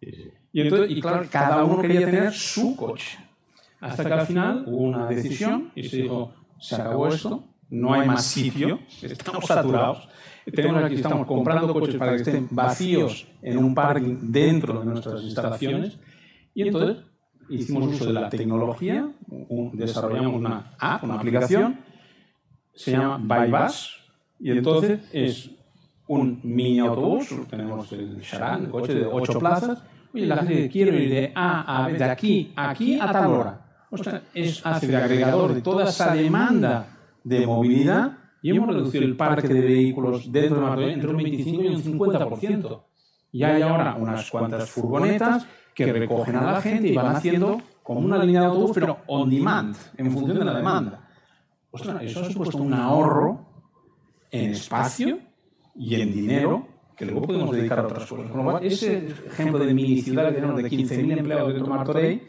Y, entonces, y claro, cada uno quería tener su coche. Hasta que al final hubo una decisión y se dijo, se acabó esto, no hay más sitio, estamos saturados. Tenemos aquí, estamos comprando coches para que estén vacíos en un parking dentro de nuestras instalaciones. Y entonces hicimos uso de la tecnología, desarrollamos una app, una aplicación, se llama Bybus, y entonces es un mini autobús, tenemos el Charan, el coche de ocho plazas, y la gente quiere ir de A a B, de aquí a aquí a tal hora. O sea, es, hace de agregador de toda esa demanda de movilidad y hemos reducido el parque de vehículos dentro de Madrid entre un 25 y un 50%. Y hay ahora unas cuantas furgonetas que recogen a la gente y van haciendo como una línea de autobús, pero on demand, en función de la demanda. Ostras, eso ha supuesto un ahorro en espacio y en dinero que luego podemos dedicar a otras cosas. Con lo cual, ese ejemplo de mini ciudad que tenemos de 15.000 empleados dentro de Martorell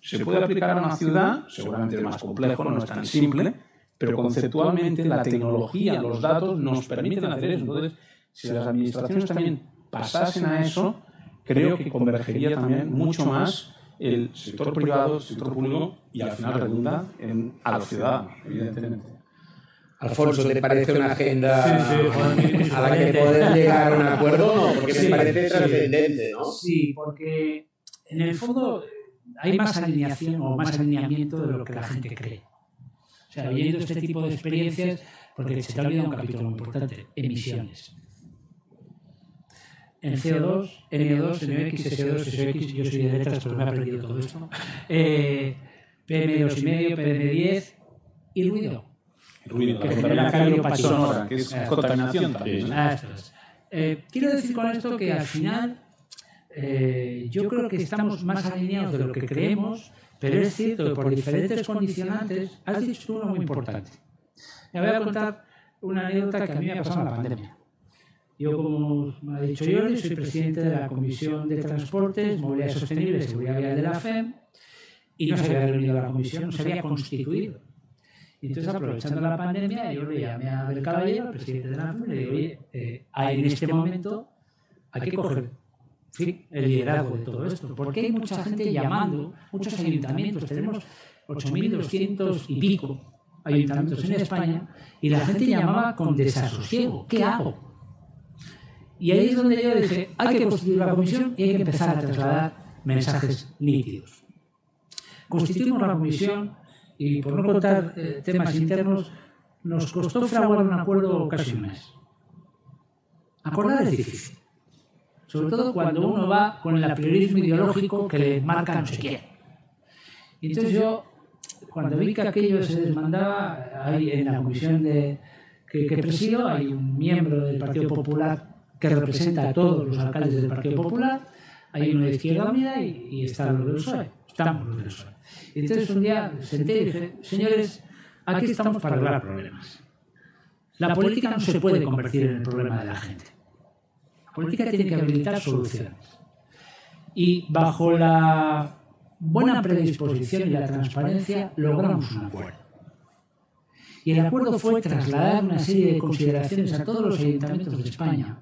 se puede aplicar a una ciudad, seguramente más complejo, no es tan simple, pero conceptualmente la tecnología, los datos nos permiten hacer eso. Entonces, si las administraciones también pasasen a eso, creo que convergería también mucho más el sector privado, el sector público y al final redunda en, a los ciudadanos, evidentemente. Alfonso, ¿te parece una agenda a la que poder llegar a un acuerdo? No, porque me parece trascendente, ¿no? Sí, porque en el fondo hay más alineación o más alineamiento de lo que la gente cree. Sea, viendo este tipo de experiencias, porque se te ha olvidado un capítulo importante, emisiones en CO2, NO2, NOx, SO2, SOX, yo soy de letras, pero me he aprendido todo esto. Eh, PM2,5, PM10 y ruido. Ruido, Que la genera cardiopatía. sonora, que es contaminación también. Eh, quiero decir con esto que al final eh, yo creo que estamos más alineados de lo que creemos, pero es cierto que por diferentes condicionantes has dicho uno muy importante. Me voy a contar una anécdota que a mí me ha pasado en la pandemia. Yo, como me ha dicho Jordi, soy presidente de la Comisión de Transportes, Movilidad Sostenible y Seguridad Vial de la FEM, y no se había reunido la comisión, no se había constituido. Y entonces, aprovechando la pandemia, yo le llamé a Abel Caballero, presidente de la FEM, y le digo, oye, eh, hay en este momento hay que coger fin, el liderazgo de todo esto, porque hay mucha gente llamando, muchos ayuntamientos, tenemos 8.200 y pico ayuntamientos en España, y la gente llamaba con desasosiego, ¿qué hago? Y ahí es donde yo dije, hay que constituir la comisión y hay que empezar a trasladar mensajes nítidos. Constituimos la comisión y por no contar eh, temas internos, nos costó fraguar un acuerdo casi un mes. Acordar es difícil, sobre todo cuando uno va con el apriorismo ideológico que le marca no sé quién. Y entonces yo, cuando vi que aquello se desmandaba, hay en la comisión de, que, que presido hay un miembro del Partido Popular que representa a todos los alcaldes del Partido Popular, hay uno de Izquierda Unida y, y están los del PSOE. Estamos los del PSOE. Y entonces un día senté y dije, señores, aquí estamos para arreglar problemas. La política no se puede convertir en el problema de la gente. Política tiene que habilitar soluciones. Y bajo la buena predisposición y la transparencia logramos un acuerdo. Y el acuerdo fue trasladar una serie de consideraciones a todos los ayuntamientos de España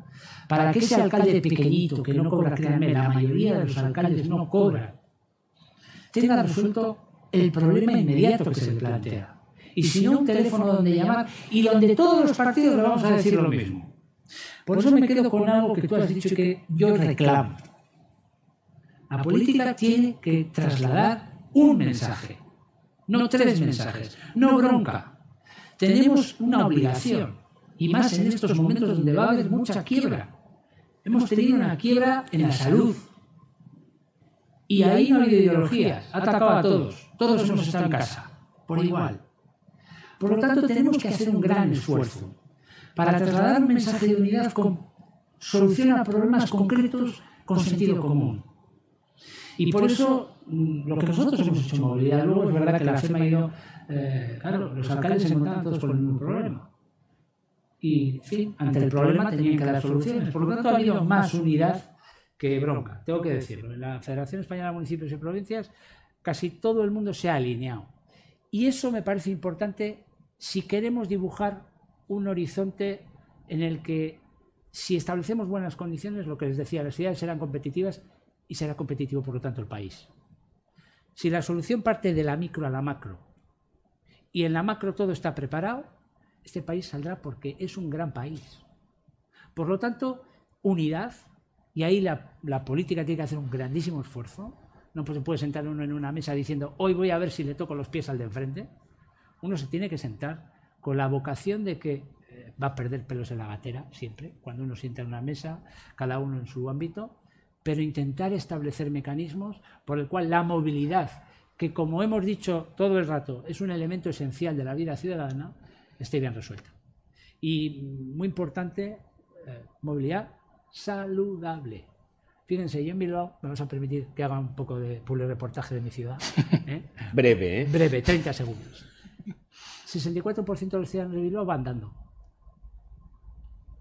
para que ese alcalde pequeñito que no cobra, créanme, la mayoría de los alcaldes no cobran, tenga resuelto el problema inmediato que se plantea. Y si no, un teléfono donde llamar y donde todos los partidos le vamos a decir lo mismo. Por eso me quedo con algo que tú has dicho que yo reclamo. La política tiene que trasladar un mensaje, no tres mensajes, no bronca. Tenemos una obligación, y más en estos momentos donde va a haber mucha quiebra. Hemos tenido una quiebra en la salud. Y ahí no ha habido ideologías, ha atacado a todos. Todos hemos estado en casa, por igual. Por lo tanto, tenemos que hacer un gran esfuerzo para trasladar un mensaje de unidad con solución a problemas concretos con sentido común. Y por eso, mm, lo que nosotros hemos hecho en movilidad, luego es verdad que la FEMA ha ido, eh, claro, los alcaldes se encontraban todos con el mismo problema. Y, en fin, ante el problema tenían que dar soluciones. Por lo tanto, ha habido más unidad que bronca, tengo que decirlo. En la Federación Española de Municipios y Provincias casi todo el mundo se ha alineado. Y eso me parece importante si queremos dibujar un horizonte en el que, si establecemos buenas condiciones, lo que les decía, las ciudades serán competitivas y será competitivo, por lo tanto, el país. Si la solución parte de la micro a la macro y en la macro todo está preparado, este país saldrá porque es un gran país. Por lo tanto, unidad, y ahí la, la política tiene que hacer un grandísimo esfuerzo. No se puede sentar uno en una mesa diciendo, hoy voy a ver si le toco los pies al de enfrente. Uno se tiene que sentar con la vocación de que eh, va a perder pelos en la gatera siempre, cuando uno sienta en una mesa, cada uno en su ámbito, pero intentar establecer mecanismos por el cual la movilidad, que como hemos dicho todo el rato, es un elemento esencial de la vida ciudadana, esté bien resuelta. Y muy importante, eh, movilidad saludable. Fíjense, yo en Bilbao, me vas a permitir que haga un poco de reportaje de mi ciudad. ¿eh? Breve, ¿eh? Breve, 30 segundos. 64% de los ciudadanos de Bilbao va andando.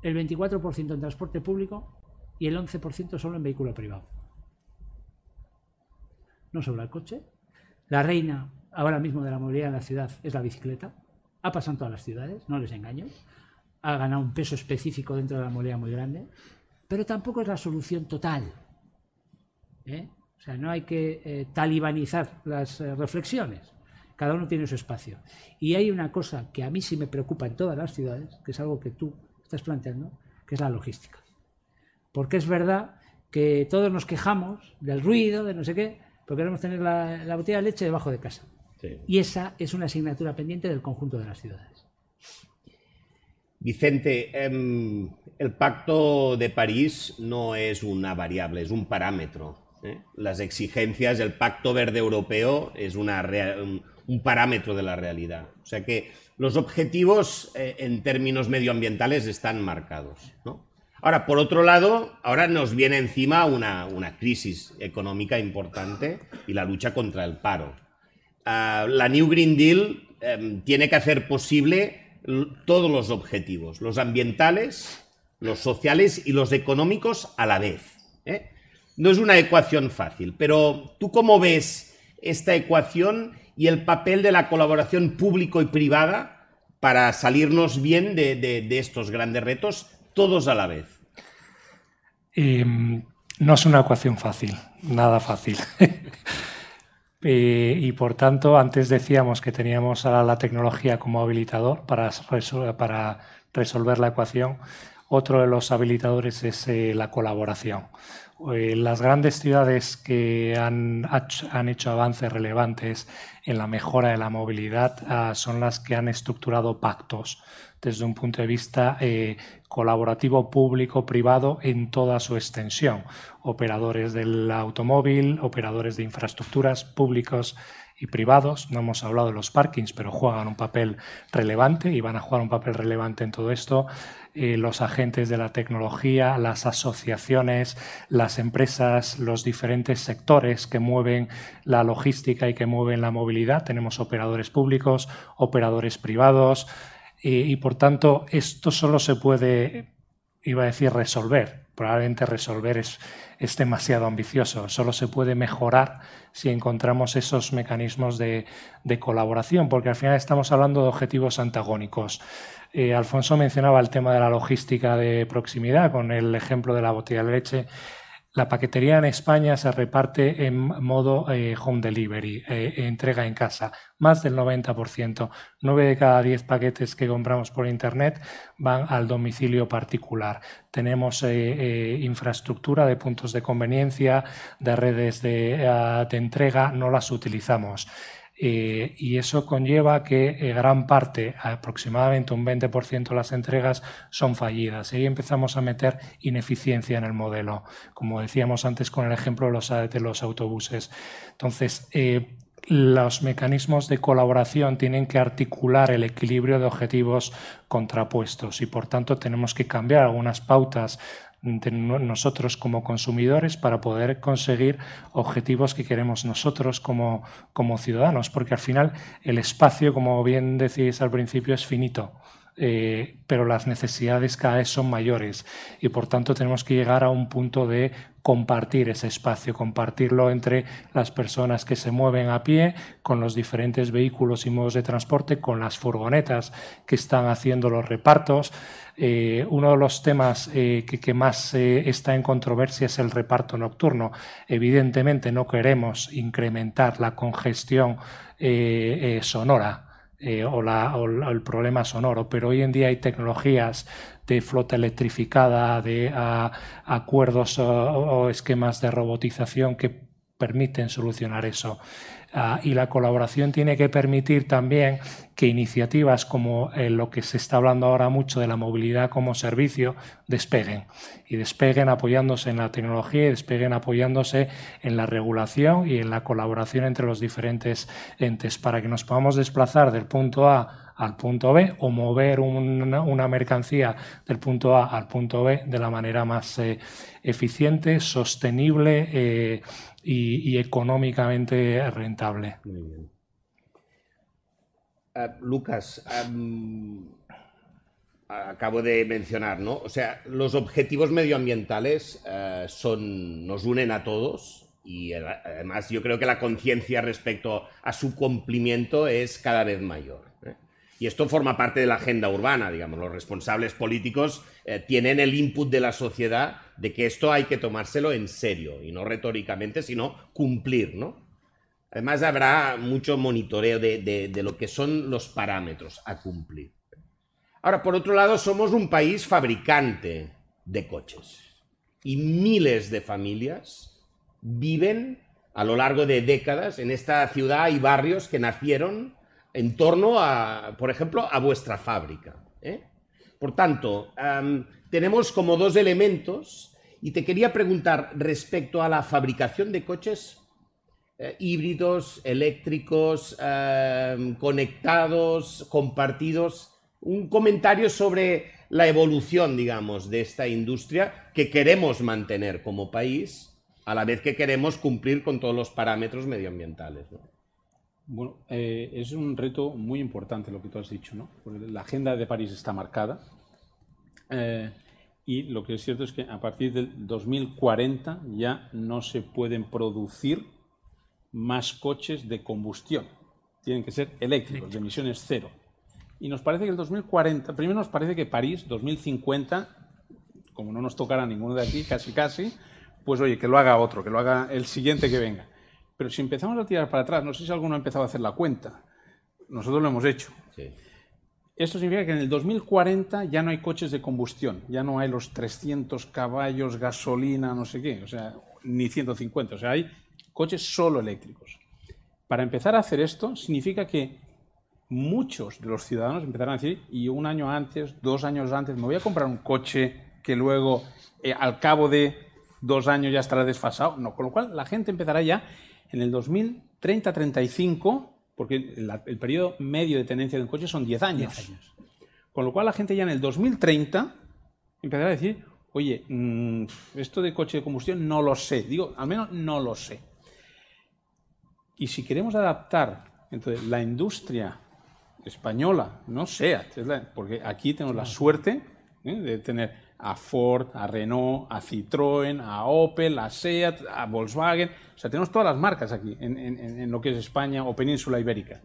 El 24% en transporte público y el 11% solo en vehículo privado. No sobra el coche. La reina ahora mismo de la movilidad en la ciudad es la bicicleta. Ha pasado en todas las ciudades, no les engaño. Ha ganado un peso específico dentro de la movilidad muy grande, pero tampoco es la solución total. ¿eh? O sea, no hay que eh, talibanizar las eh, reflexiones. Cada uno tiene su espacio. Y hay una cosa que a mí sí me preocupa en todas las ciudades, que es algo que tú estás planteando, que es la logística. Porque es verdad que todos nos quejamos del ruido, de no sé qué, pero queremos tener la, la botella de leche debajo de casa. Sí. Y esa es una asignatura pendiente del conjunto de las ciudades. Vicente, em, el Pacto de París no es una variable, es un parámetro. ¿eh? Las exigencias, el Pacto Verde Europeo es una un, parámetro de la realidad. O sea que los objetivos eh, en términos medioambientales están marcados. Ahora, por otro lado, ahora nos viene encima una, crisis económica importante y la lucha contra el paro. Uh, la New Green Deal um, tiene que hacer posible todos los objetivos, los ambientales, los sociales y los económicos a la vez. ¿eh? No es una ecuación fácil, pero ¿tú cómo ves esta ecuación y el papel de la colaboración público y privada para salirnos bien de, de, estos grandes retos, todos a la vez? Eh, no es una ecuación fácil, nada fácil. eh, y por tanto, antes decíamos que teníamos a la tecnología como habilitador para resolver la ecuación. Otro de los habilitadores es eh, la colaboración. Eh, las grandes ciudades que han, han, hecho avances relevantes en la mejora de la movilidad uh, son las que han estructurado pactos desde un punto de vista eh, colaborativo público-privado en toda su extensión. Operadores del automóvil, operadores de infraestructuras públicos y privados. No hemos hablado de los parkings, pero juegan un papel relevante y van a jugar un papel relevante en todo esto. Eh, los agentes de la tecnología, las asociaciones, las empresas, los diferentes sectores que mueven la logística y que mueven la movilidad. Tenemos operadores públicos, operadores privados eh, y por tanto esto solo se puede, iba a decir, resolver. Probablemente resolver es, es demasiado ambicioso. Solo se puede mejorar si encontramos esos mecanismos de, de colaboración, porque al final estamos hablando de objetivos antagónicos. Eh, Alfonso mencionaba el tema de la logística de proximidad con el ejemplo de la botella de leche. La paquetería en España se reparte en modo eh, home delivery, eh, entrega en casa, más del 90%. 9 de cada 10 paquetes que compramos por Internet van al domicilio particular. Tenemos eh, infraestructura de puntos de conveniencia, de redes de, de entrega, no las utilizamos. Eh, y eso conlleva que eh, gran parte, aproximadamente un 20% de las entregas, son fallidas. Y ahí empezamos a meter ineficiencia en el modelo, como decíamos antes con el ejemplo de los, de los autobuses. Entonces, eh, los mecanismos de colaboración tienen que articular el equilibrio de objetivos contrapuestos y por tanto tenemos que cambiar algunas pautas nosotros como consumidores para poder conseguir objetivos que queremos nosotros como, como ciudadanos, porque al final el espacio, como bien decís al principio, es finito. Eh, pero las necesidades cada vez son mayores y por tanto tenemos que llegar a un punto de compartir ese espacio, compartirlo entre las personas que se mueven a pie, con los diferentes vehículos y modos de transporte, con las furgonetas que están haciendo los repartos. Eh, uno de los temas eh, que, más eh, está en controversia es el reparto nocturno. Evidentemente no queremos incrementar la congestión sonora eh, o, la, o, el problema sonoro, pero hoy en día hay tecnologías de flota electrificada, de acuerdos o, esquemas de robotización que permiten solucionar eso. Uh, y la colaboración tiene que permitir también que iniciativas como eh, lo que se está hablando ahora mucho de la movilidad como servicio despeguen. Y despeguen apoyándose en la tecnología y despeguen apoyándose en la regulación y en la colaboración entre los diferentes entes para que nos podamos desplazar del punto A al punto B o mover una, una mercancía del punto A al punto B de la manera más eh, eficiente, sostenible eh, y, y, económicamente rentable. Muy bien. Uh, Lucas, acabo de mencionar, ¿no? O sea, los objetivos medioambientales uh, son, nos unen a todos y además yo creo que la conciencia respecto a su cumplimiento es cada vez mayor. ¿eh? Y esto forma parte de la agenda urbana, digamos. Los responsables políticos eh, tienen el input de la sociedad de que esto hay que tomárselo en serio, y no retóricamente, sino cumplir, ¿no? Además, habrá mucho monitoreo de, de, de lo que son los parámetros a cumplir. Ahora, por otro lado, somos un país fabricante de coches. Y miles de familias viven a lo largo de décadas en esta ciudad y barrios que nacieron en torno a, por ejemplo, a vuestra fábrica. ¿eh? Por tanto, tenemos como dos elementos Y te quería preguntar respecto a la fabricación de coches eh, híbridos, eléctricos, conectados, compartidos, un comentario sobre la evolución, digamos, de esta industria que queremos mantener como país, a la vez que queremos cumplir con todos los parámetros medioambientales. Bueno, eh, es un reto muy importante lo que tú has dicho, ¿no? Porque la agenda de París está marcada eh, y lo que es cierto es que a partir del 2040 ya no se pueden producir más coches de combustión. Tienen que ser eléctricos, de emisiones cero. Y nos parece que el 2040, primero nos parece que París 2050, como no nos tocará ninguno de aquí, casi casi, pues oye, que lo haga otro, que lo haga el siguiente que venga. Pero si empezamos a tirar para atrás, no sé si alguno ha empezado a hacer la cuenta, nosotros lo hemos hecho. Sí. Esto significa que en el 2040 ya no hay coches de combustión, ya no hay los 300 caballos, gasolina, no sé qué, o sea, ni 150, o sea, hay coches solo eléctricos. Para empezar a hacer esto significa que muchos de los ciudadanos empezarán a decir, y un año antes, dos años antes, me voy a comprar un coche que luego, eh, al cabo de dos años, ya estará desfasado. No, con lo cual la gente empezará ya en el 2030-35, porque la- el periodo medio de tenencia de un coche son 10 años. Con lo cual la gente ya en el 2030 empezará a decir, oye, mm, esto de coche de combustión no lo sé. Digo, al menos no lo sé. Y si queremos adaptar entonces, la industria española, no SEAT, la- porque aquí tenemos la suerte ¿eh? de tener a Ford, a Renault, a Citroën, a Opel, a SEAT, a Volkswagen, o sea, tenemos todas las marcas aquí en, lo que es España o península ibérica.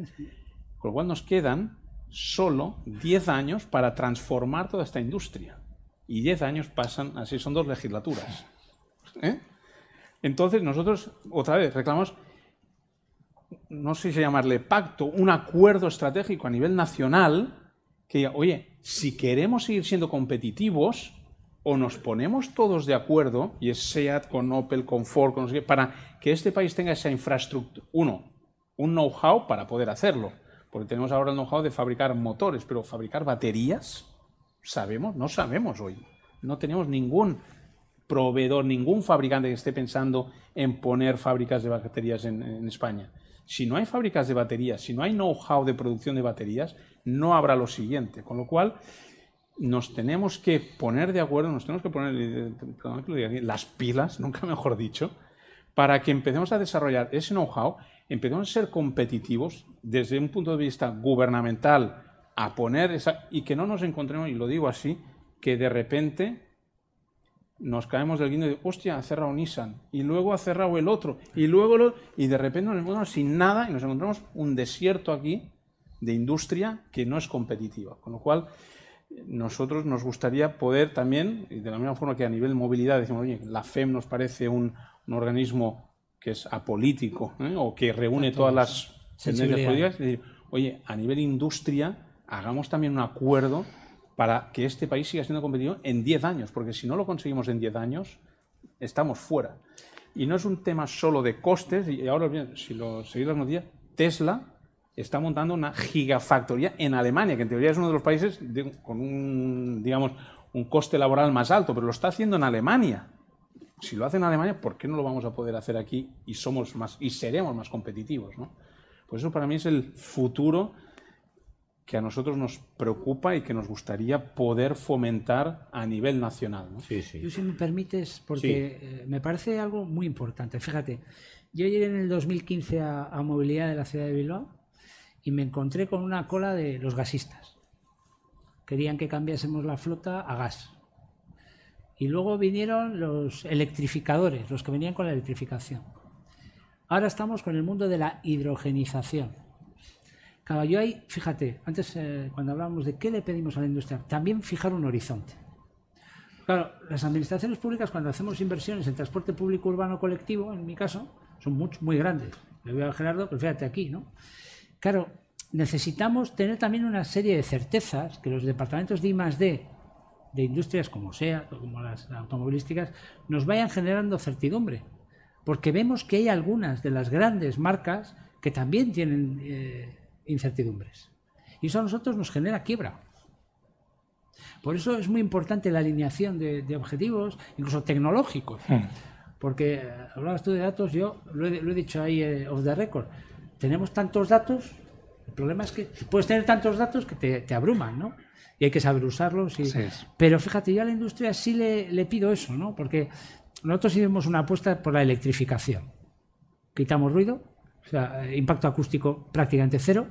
Con lo cual nos quedan solo 10 años para transformar toda esta industria. Y 10 años pasan, así son dos legislaturas. ¿eh? Entonces nosotros, otra vez, reclamamos no sé si llamarle pacto, un acuerdo estratégico a nivel nacional que diga, oye, si queremos seguir siendo competitivos, o nos ponemos todos de acuerdo, y es SEAT con Opel, con Ford, con no sé para que este país tenga esa infraestructura, uno, un know-how para poder hacerlo, porque tenemos ahora el know-how de fabricar motores, pero fabricar baterías, ¿sabemos? No sabemos hoy. No tenemos ningún proveedor, ningún fabricante que esté pensando en poner fábricas de baterías en España. Si no hay fábricas de baterías, si no hay know-how de producción de baterías, no habrá lo siguiente. Con lo cual, nos tenemos que poner de acuerdo, nos tenemos que poner eh, las pilas, nunca mejor dicho, para que empecemos a desarrollar ese know-how, empecemos a ser competitivos desde un punto de vista gubernamental, a poner esa, y que no nos encontremos, y lo digo así, que de repente nos caemos del guindo de, hostia, ha cerrado Nissan, y luego ha cerrado el otro, y luego lo, y de repente nos encontramos sin nada y nos encontramos un desierto aquí de industria que no es competitiva. Con lo cual, nosotros nos gustaría poder también, y de la misma forma que a nivel movilidad decimos, oye, la FEM nos parece un, un organismo que es apolítico ¿eh? o que reúne todas las tendencias políticas, es decir, oye, a nivel industria, hagamos también un acuerdo para que este país siga siendo competitivo en 10 años, porque si no lo conseguimos en 10 años, estamos fuera. Y no es un tema solo de costes, y ahora bien, si lo seguís las noticias, Tesla está montando una gigafactoría en Alemania, que en teoría es uno de los países de- con un, digamos, un coste laboral más alto, pero lo está haciendo en Alemania. Si lo hace en Alemania, ¿por qué no lo vamos a poder hacer aquí y somos más y seremos más competitivos, ¿no? Pues eso para mí es el futuro que a nosotros nos preocupa y que nos gustaría poder fomentar a nivel nacional. ¿no? Sí, sí. Yo, si me permites, porque eh, me parece algo muy importante. Fíjate, yo llegué en el 2015 a, a Movilidad de la ciudad de Bilbao y me encontré con una cola de los gasistas. Querían que cambiásemos la flota a gas. Y luego vinieron los electrificadores, los que venían con la electrificación. Ahora estamos con el mundo de la hidrogenización. Claro, yo ahí, fíjate, antes eh, cuando hablábamos de qué le pedimos a la industria, también fijar un horizonte. Claro, las administraciones públicas cuando hacemos inversiones en transporte público urbano colectivo, en mi caso, son mucho, muy grandes. Le veo a Gerardo, pero fíjate aquí, ¿no? Claro, necesitamos tener también una serie de certezas que los departamentos de I más D de industrias como SEAT o como las automovilísticas nos vayan generando certidumbre. Porque vemos que hay algunas de las grandes marcas que también tienen eh, incertidumbres. Y eso a nosotros nos genera quiebra. Por eso es muy importante la alineación de, objetivos, incluso tecnológicos. Hmm. Porque eh, hablabas tú de datos, yo lo he, dicho ahí eh, off the record. Tenemos tantos datos, el problema es que puedes tener tantos datos que te, abruman, ¿no? Y hay que saber usarlos. Y... Pero fíjate, yo a la industria sí le, le pido eso, ¿no? Porque nosotros hicimos una apuesta por la electrificación. Quitamos ruido, o sea, eh, impacto acústico prácticamente cero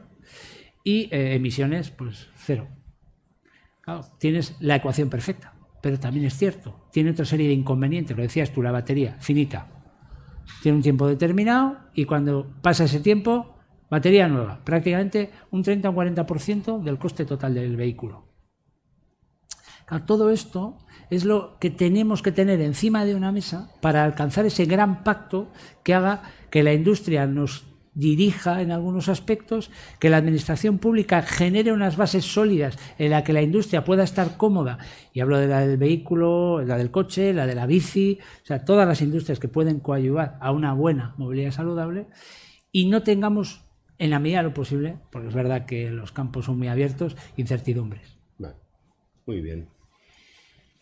y emisiones, pues cero tienes la ecuación perfecta, pero también es cierto, tiene otra serie de inconvenientes, lo decías tú, la batería, finita. Tiene un tiempo determinado y cuando pasa ese tiempo, batería nueva, prácticamente un 30 o 40% del coste total del vehículo. todo esto es lo que tenemos que tener encima de una mesa para alcanzar ese gran pacto que haga que la industria nos dirija en algunos aspectos, que la administración pública genere unas bases sólidas en la que la industria pueda estar cómoda. Y hablo de la del vehículo, la del coche, la de la bici, o sea, todas las industrias que pueden coadyuvar a una buena movilidad saludable y no tengamos, en la medida de lo posible, porque es verdad que los campos son muy abiertos, incertidumbres. Muy bien.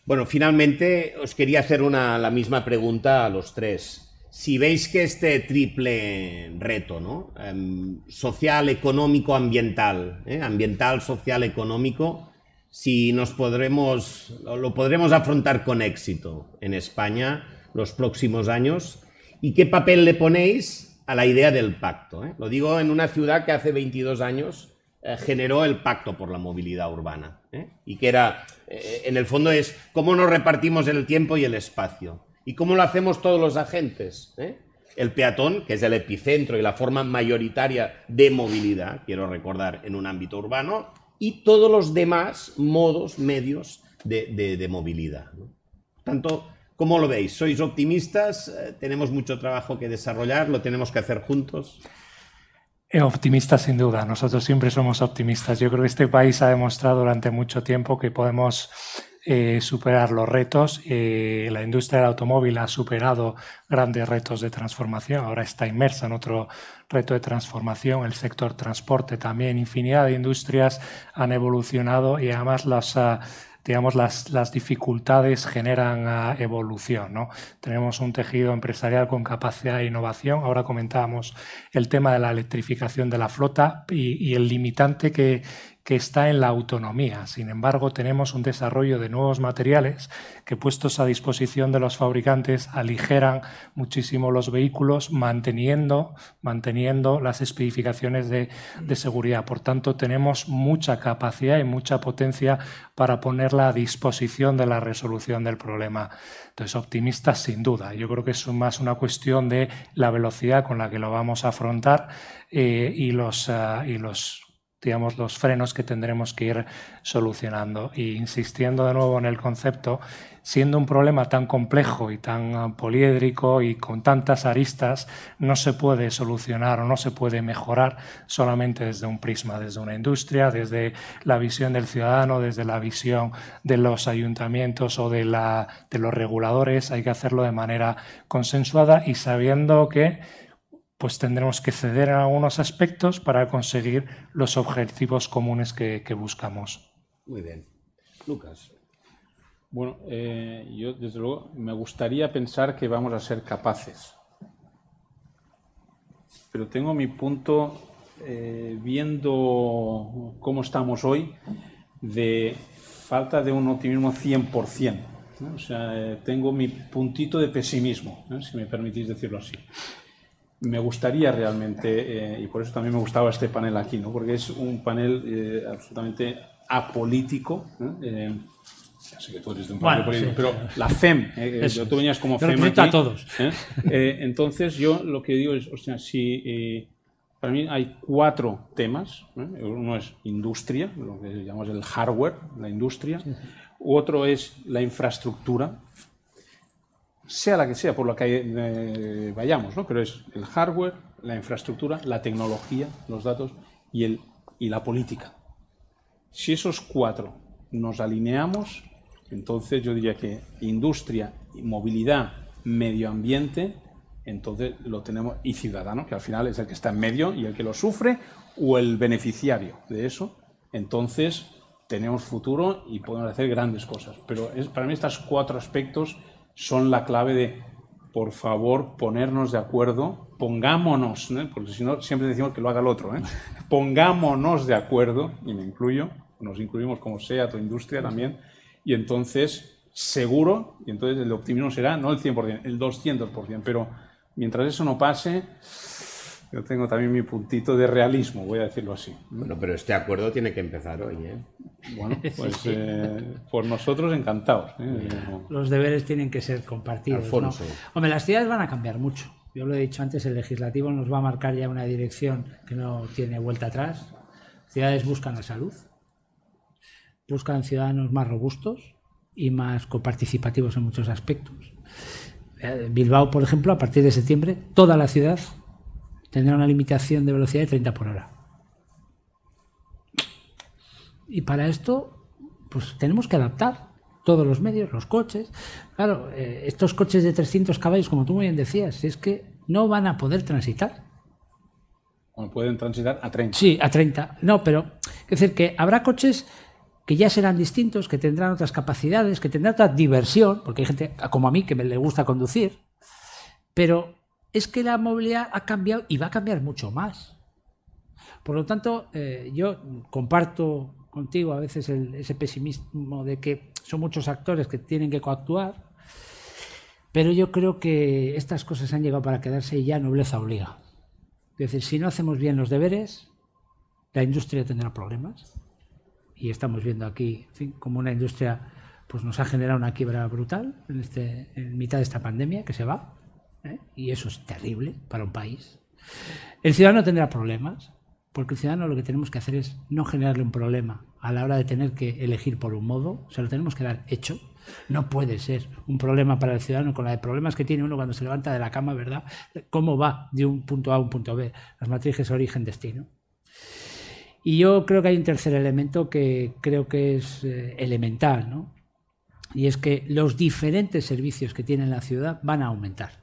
Bueno, finalmente os quería hacer una, la misma pregunta a los tres si veis que este triple reto, ¿no? Em, social, económico, ambiental, ¿eh? ambiental, social, económico, si nos podremos, lo podremos afrontar con éxito en España los próximos años y qué papel le ponéis a la idea del pacto. ¿eh? Lo digo en una ciudad que hace 22 años eh, generó el pacto por la movilidad urbana y que era, en el fondo es cómo nos repartimos el tiempo y el espacio. ¿Y cómo lo hacemos todos los agentes? ¿Eh? El peatón, que es el epicentro y la forma mayoritaria de movilidad, quiero recordar, en un ámbito urbano, y todos los demás modos, medios de, movilidad. Tanto, ¿cómo lo veis? ¿Sois optimistas? Eh, ¿Tenemos mucho trabajo que desarrollar? ¿Lo tenemos que hacer juntos? Eh, optimistas sin duda, nosotros siempre somos optimistas. Yo creo que este país ha demostrado durante mucho tiempo que podemos eh, superar los retos. Eh, la industria del automóvil ha superado grandes retos de transformación, ahora está inmersa en otro reto de transformación. El sector transporte también, infinidad de industrias han evolucionado y además las... Ah, digamos, las, dificultades generan ah, evolución. ¿no? Tenemos un tejido empresarial con capacidad de innovación. Ahora comentábamos el tema de la electrificación de la flota y el limitante que, que está en la autonomía. Sin embargo, tenemos un desarrollo de nuevos materiales que puestos a disposición de los fabricantes aligeran muchísimo los vehículos manteniendo, manteniendo las especificaciones de, seguridad. Por tanto, tenemos mucha capacidad y mucha potencia para ponerla a disposición de la resolución del problema. Entonces, optimistas sin duda. Yo creo que es más una cuestión de la velocidad con la que lo vamos a afrontar eh, y los, ah, y los digamos, los frenos que tendremos que ir solucionando. Y insistiendo de nuevo en el concepto, siendo un problema tan complejo y tan ah, poliédrico y con tantas aristas, no se puede solucionar o no se puede mejorar solamente desde un prisma, desde una industria, desde la visión del ciudadano, desde la visión de los ayuntamientos o de, la, de los reguladores. Hay que hacerlo de manera consensuada y sabiendo que pues tendremos que ceder en algunos aspectos para conseguir los objetivos comunes que, buscamos. Muy bien. Lucas. Bueno, eh, yo desde luego me gustaría pensar que vamos a ser capaces. Pero tengo mi punto, eh, viendo cómo estamos hoy, de falta de un optimismo 100%. O sea, eh, tengo mi puntito de pesimismo, si me permitís decirlo así me gustaría realmente, eh, y por eso también me gustaba este panel aquí, ¿no? porque es un panel eh, absolutamente apolítico. Eh, ya sé que tú eres de un panel político, pero la FEM, tú venías como FEM. Aquí, a todos. entonces, yo lo que digo es, o sea, si para mí hay cuatro temas. Uno es industria, lo que llamamos el hardware, la industria. Otro es la infraestructura, sea la que sea por la que eh, vayamos, ¿no? pero es el hardware, la infraestructura, la tecnología, los datos y, el, y la política. Si esos cuatro nos alineamos, entonces yo diría que industria, movilidad, medio ambiente, entonces lo tenemos, y ciudadano, que al final es el que está en medio y el que lo sufre, o el beneficiario de eso, entonces tenemos futuro y podemos hacer grandes cosas. Pero es, para mí estos cuatro aspectos son la clave de, por favor, ponernos de acuerdo, pongámonos, porque si no, siempre decimos que lo haga el otro, ¿eh? pongámonos de acuerdo, y me incluyo, nos incluimos como sea tu industria también, y entonces seguro, y entonces el optimismo será no el 100%, el 200%, pero mientras eso no pase, yo tengo también mi puntito de realismo, voy a decirlo así. Bueno, pero este acuerdo tiene que empezar hoy, ¿eh? Bueno, pues eh, por nosotros encantados. ¿eh? Los deberes tienen que ser compartidos. ¿no? Hombre, las ciudades van a cambiar mucho. Yo lo he dicho antes, el legislativo nos va a marcar ya una dirección que no tiene vuelta atrás. Ciudades buscan la salud, buscan ciudadanos más robustos y más coparticipativos en muchos aspectos. Eh, Bilbao, por ejemplo, a partir de septiembre, toda la ciudad tendrá una limitación de velocidad de 30 por hora. Y para esto, pues tenemos que adaptar todos los medios, los coches. Claro, eh, estos coches de 300 caballos, como tú muy bien decías, es que no van a poder transitar. Bueno, pueden transitar a 30. Sí, a 30. No, pero es decir, que habrá coches que ya serán distintos, que tendrán otras capacidades, que tendrán otra diversión, porque hay gente como a mí que me le gusta conducir, pero es que la movilidad ha cambiado y va a cambiar mucho más. Por lo tanto, eh, yo comparto contigo a veces el- ese pesimismo de que son muchos actores que tienen que coactuar, pero yo creo que estas cosas han llegado para quedarse y ya nobleza obliga. Es decir, si no hacemos bien los deberes, la industria tendrá problemas. Y estamos viendo aquí como una industria pues nos ha generado una quiebra brutal en, este, en mitad de esta pandemia que se va. ¿eh? Y eso es terrible para un país. El ciudadano tendrá problemas, porque el ciudadano lo que tenemos que hacer es no generarle un problema a la hora de tener que elegir por un modo, se lo tenemos que dar hecho. No puede ser un problema para el ciudadano con la de problemas que tiene uno cuando se levanta de la cama, ¿verdad? ¿Cómo va de un punto A a un punto B? Las matrices origen-destino. Y yo creo que hay un tercer elemento que creo que es eh, elemental, ¿no? Y es que los diferentes servicios que tiene la ciudad van a aumentar.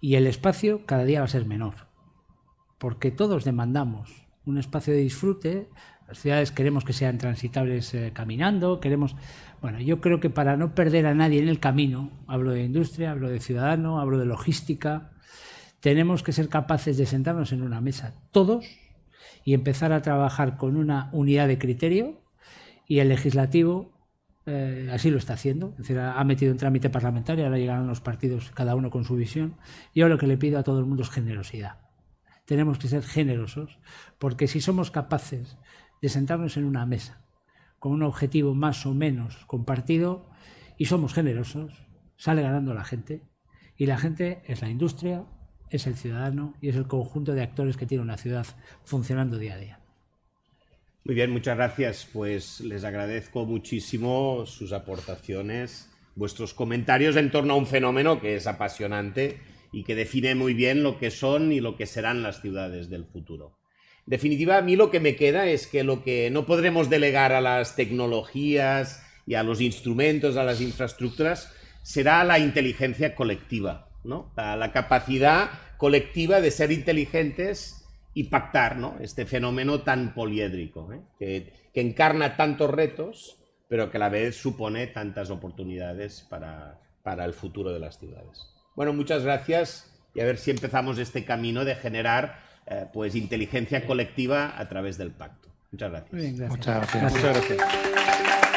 Y el espacio cada día va a ser menor. Porque todos demandamos un espacio de disfrute. Las ciudades queremos que sean transitables eh, caminando, queremos... Bueno, yo creo que para no perder a nadie en el camino, hablo de industria, hablo de ciudadano, hablo de logística, tenemos que ser capaces de sentarnos en una mesa todos y empezar a trabajar con una unidad de criterio y el legislativo eh, así lo está haciendo, es decir, ha metido un trámite parlamentario, ahora llegarán los partidos cada uno con su visión. Yo lo que le pido a todo el mundo es generosidad. Tenemos que ser generosos, porque si somos capaces de sentarnos en una mesa con un objetivo más o menos compartido y somos generosos, sale ganando la gente. Y la gente es la industria, es el ciudadano y es el conjunto de actores que tiene una ciudad funcionando día a día. Muy bien, muchas gracias. Pues les agradezco muchísimo sus aportaciones, vuestros comentarios en torno a un fenómeno que es apasionante y que define muy bien lo que son y lo que serán las ciudades del futuro. En definitiva, a mí lo que me queda es que lo que no podremos delegar a las tecnologías y a los instrumentos, a las infraestructuras, será la inteligencia colectiva, ¿no? la, capacidad colectiva de ser inteligentes y pactar ¿no? este fenómeno tan poliédrico, ¿eh? que, que encarna tantos retos, pero que a la vez supone tantas oportunidades para, para el futuro de las ciudades. Bueno, muchas gracias y a ver si empezamos este camino de generar eh, pues inteligencia colectiva a través del pacto. Muchas gracias. Muy bien, gracias. Muchas gracias. Muchas gracias.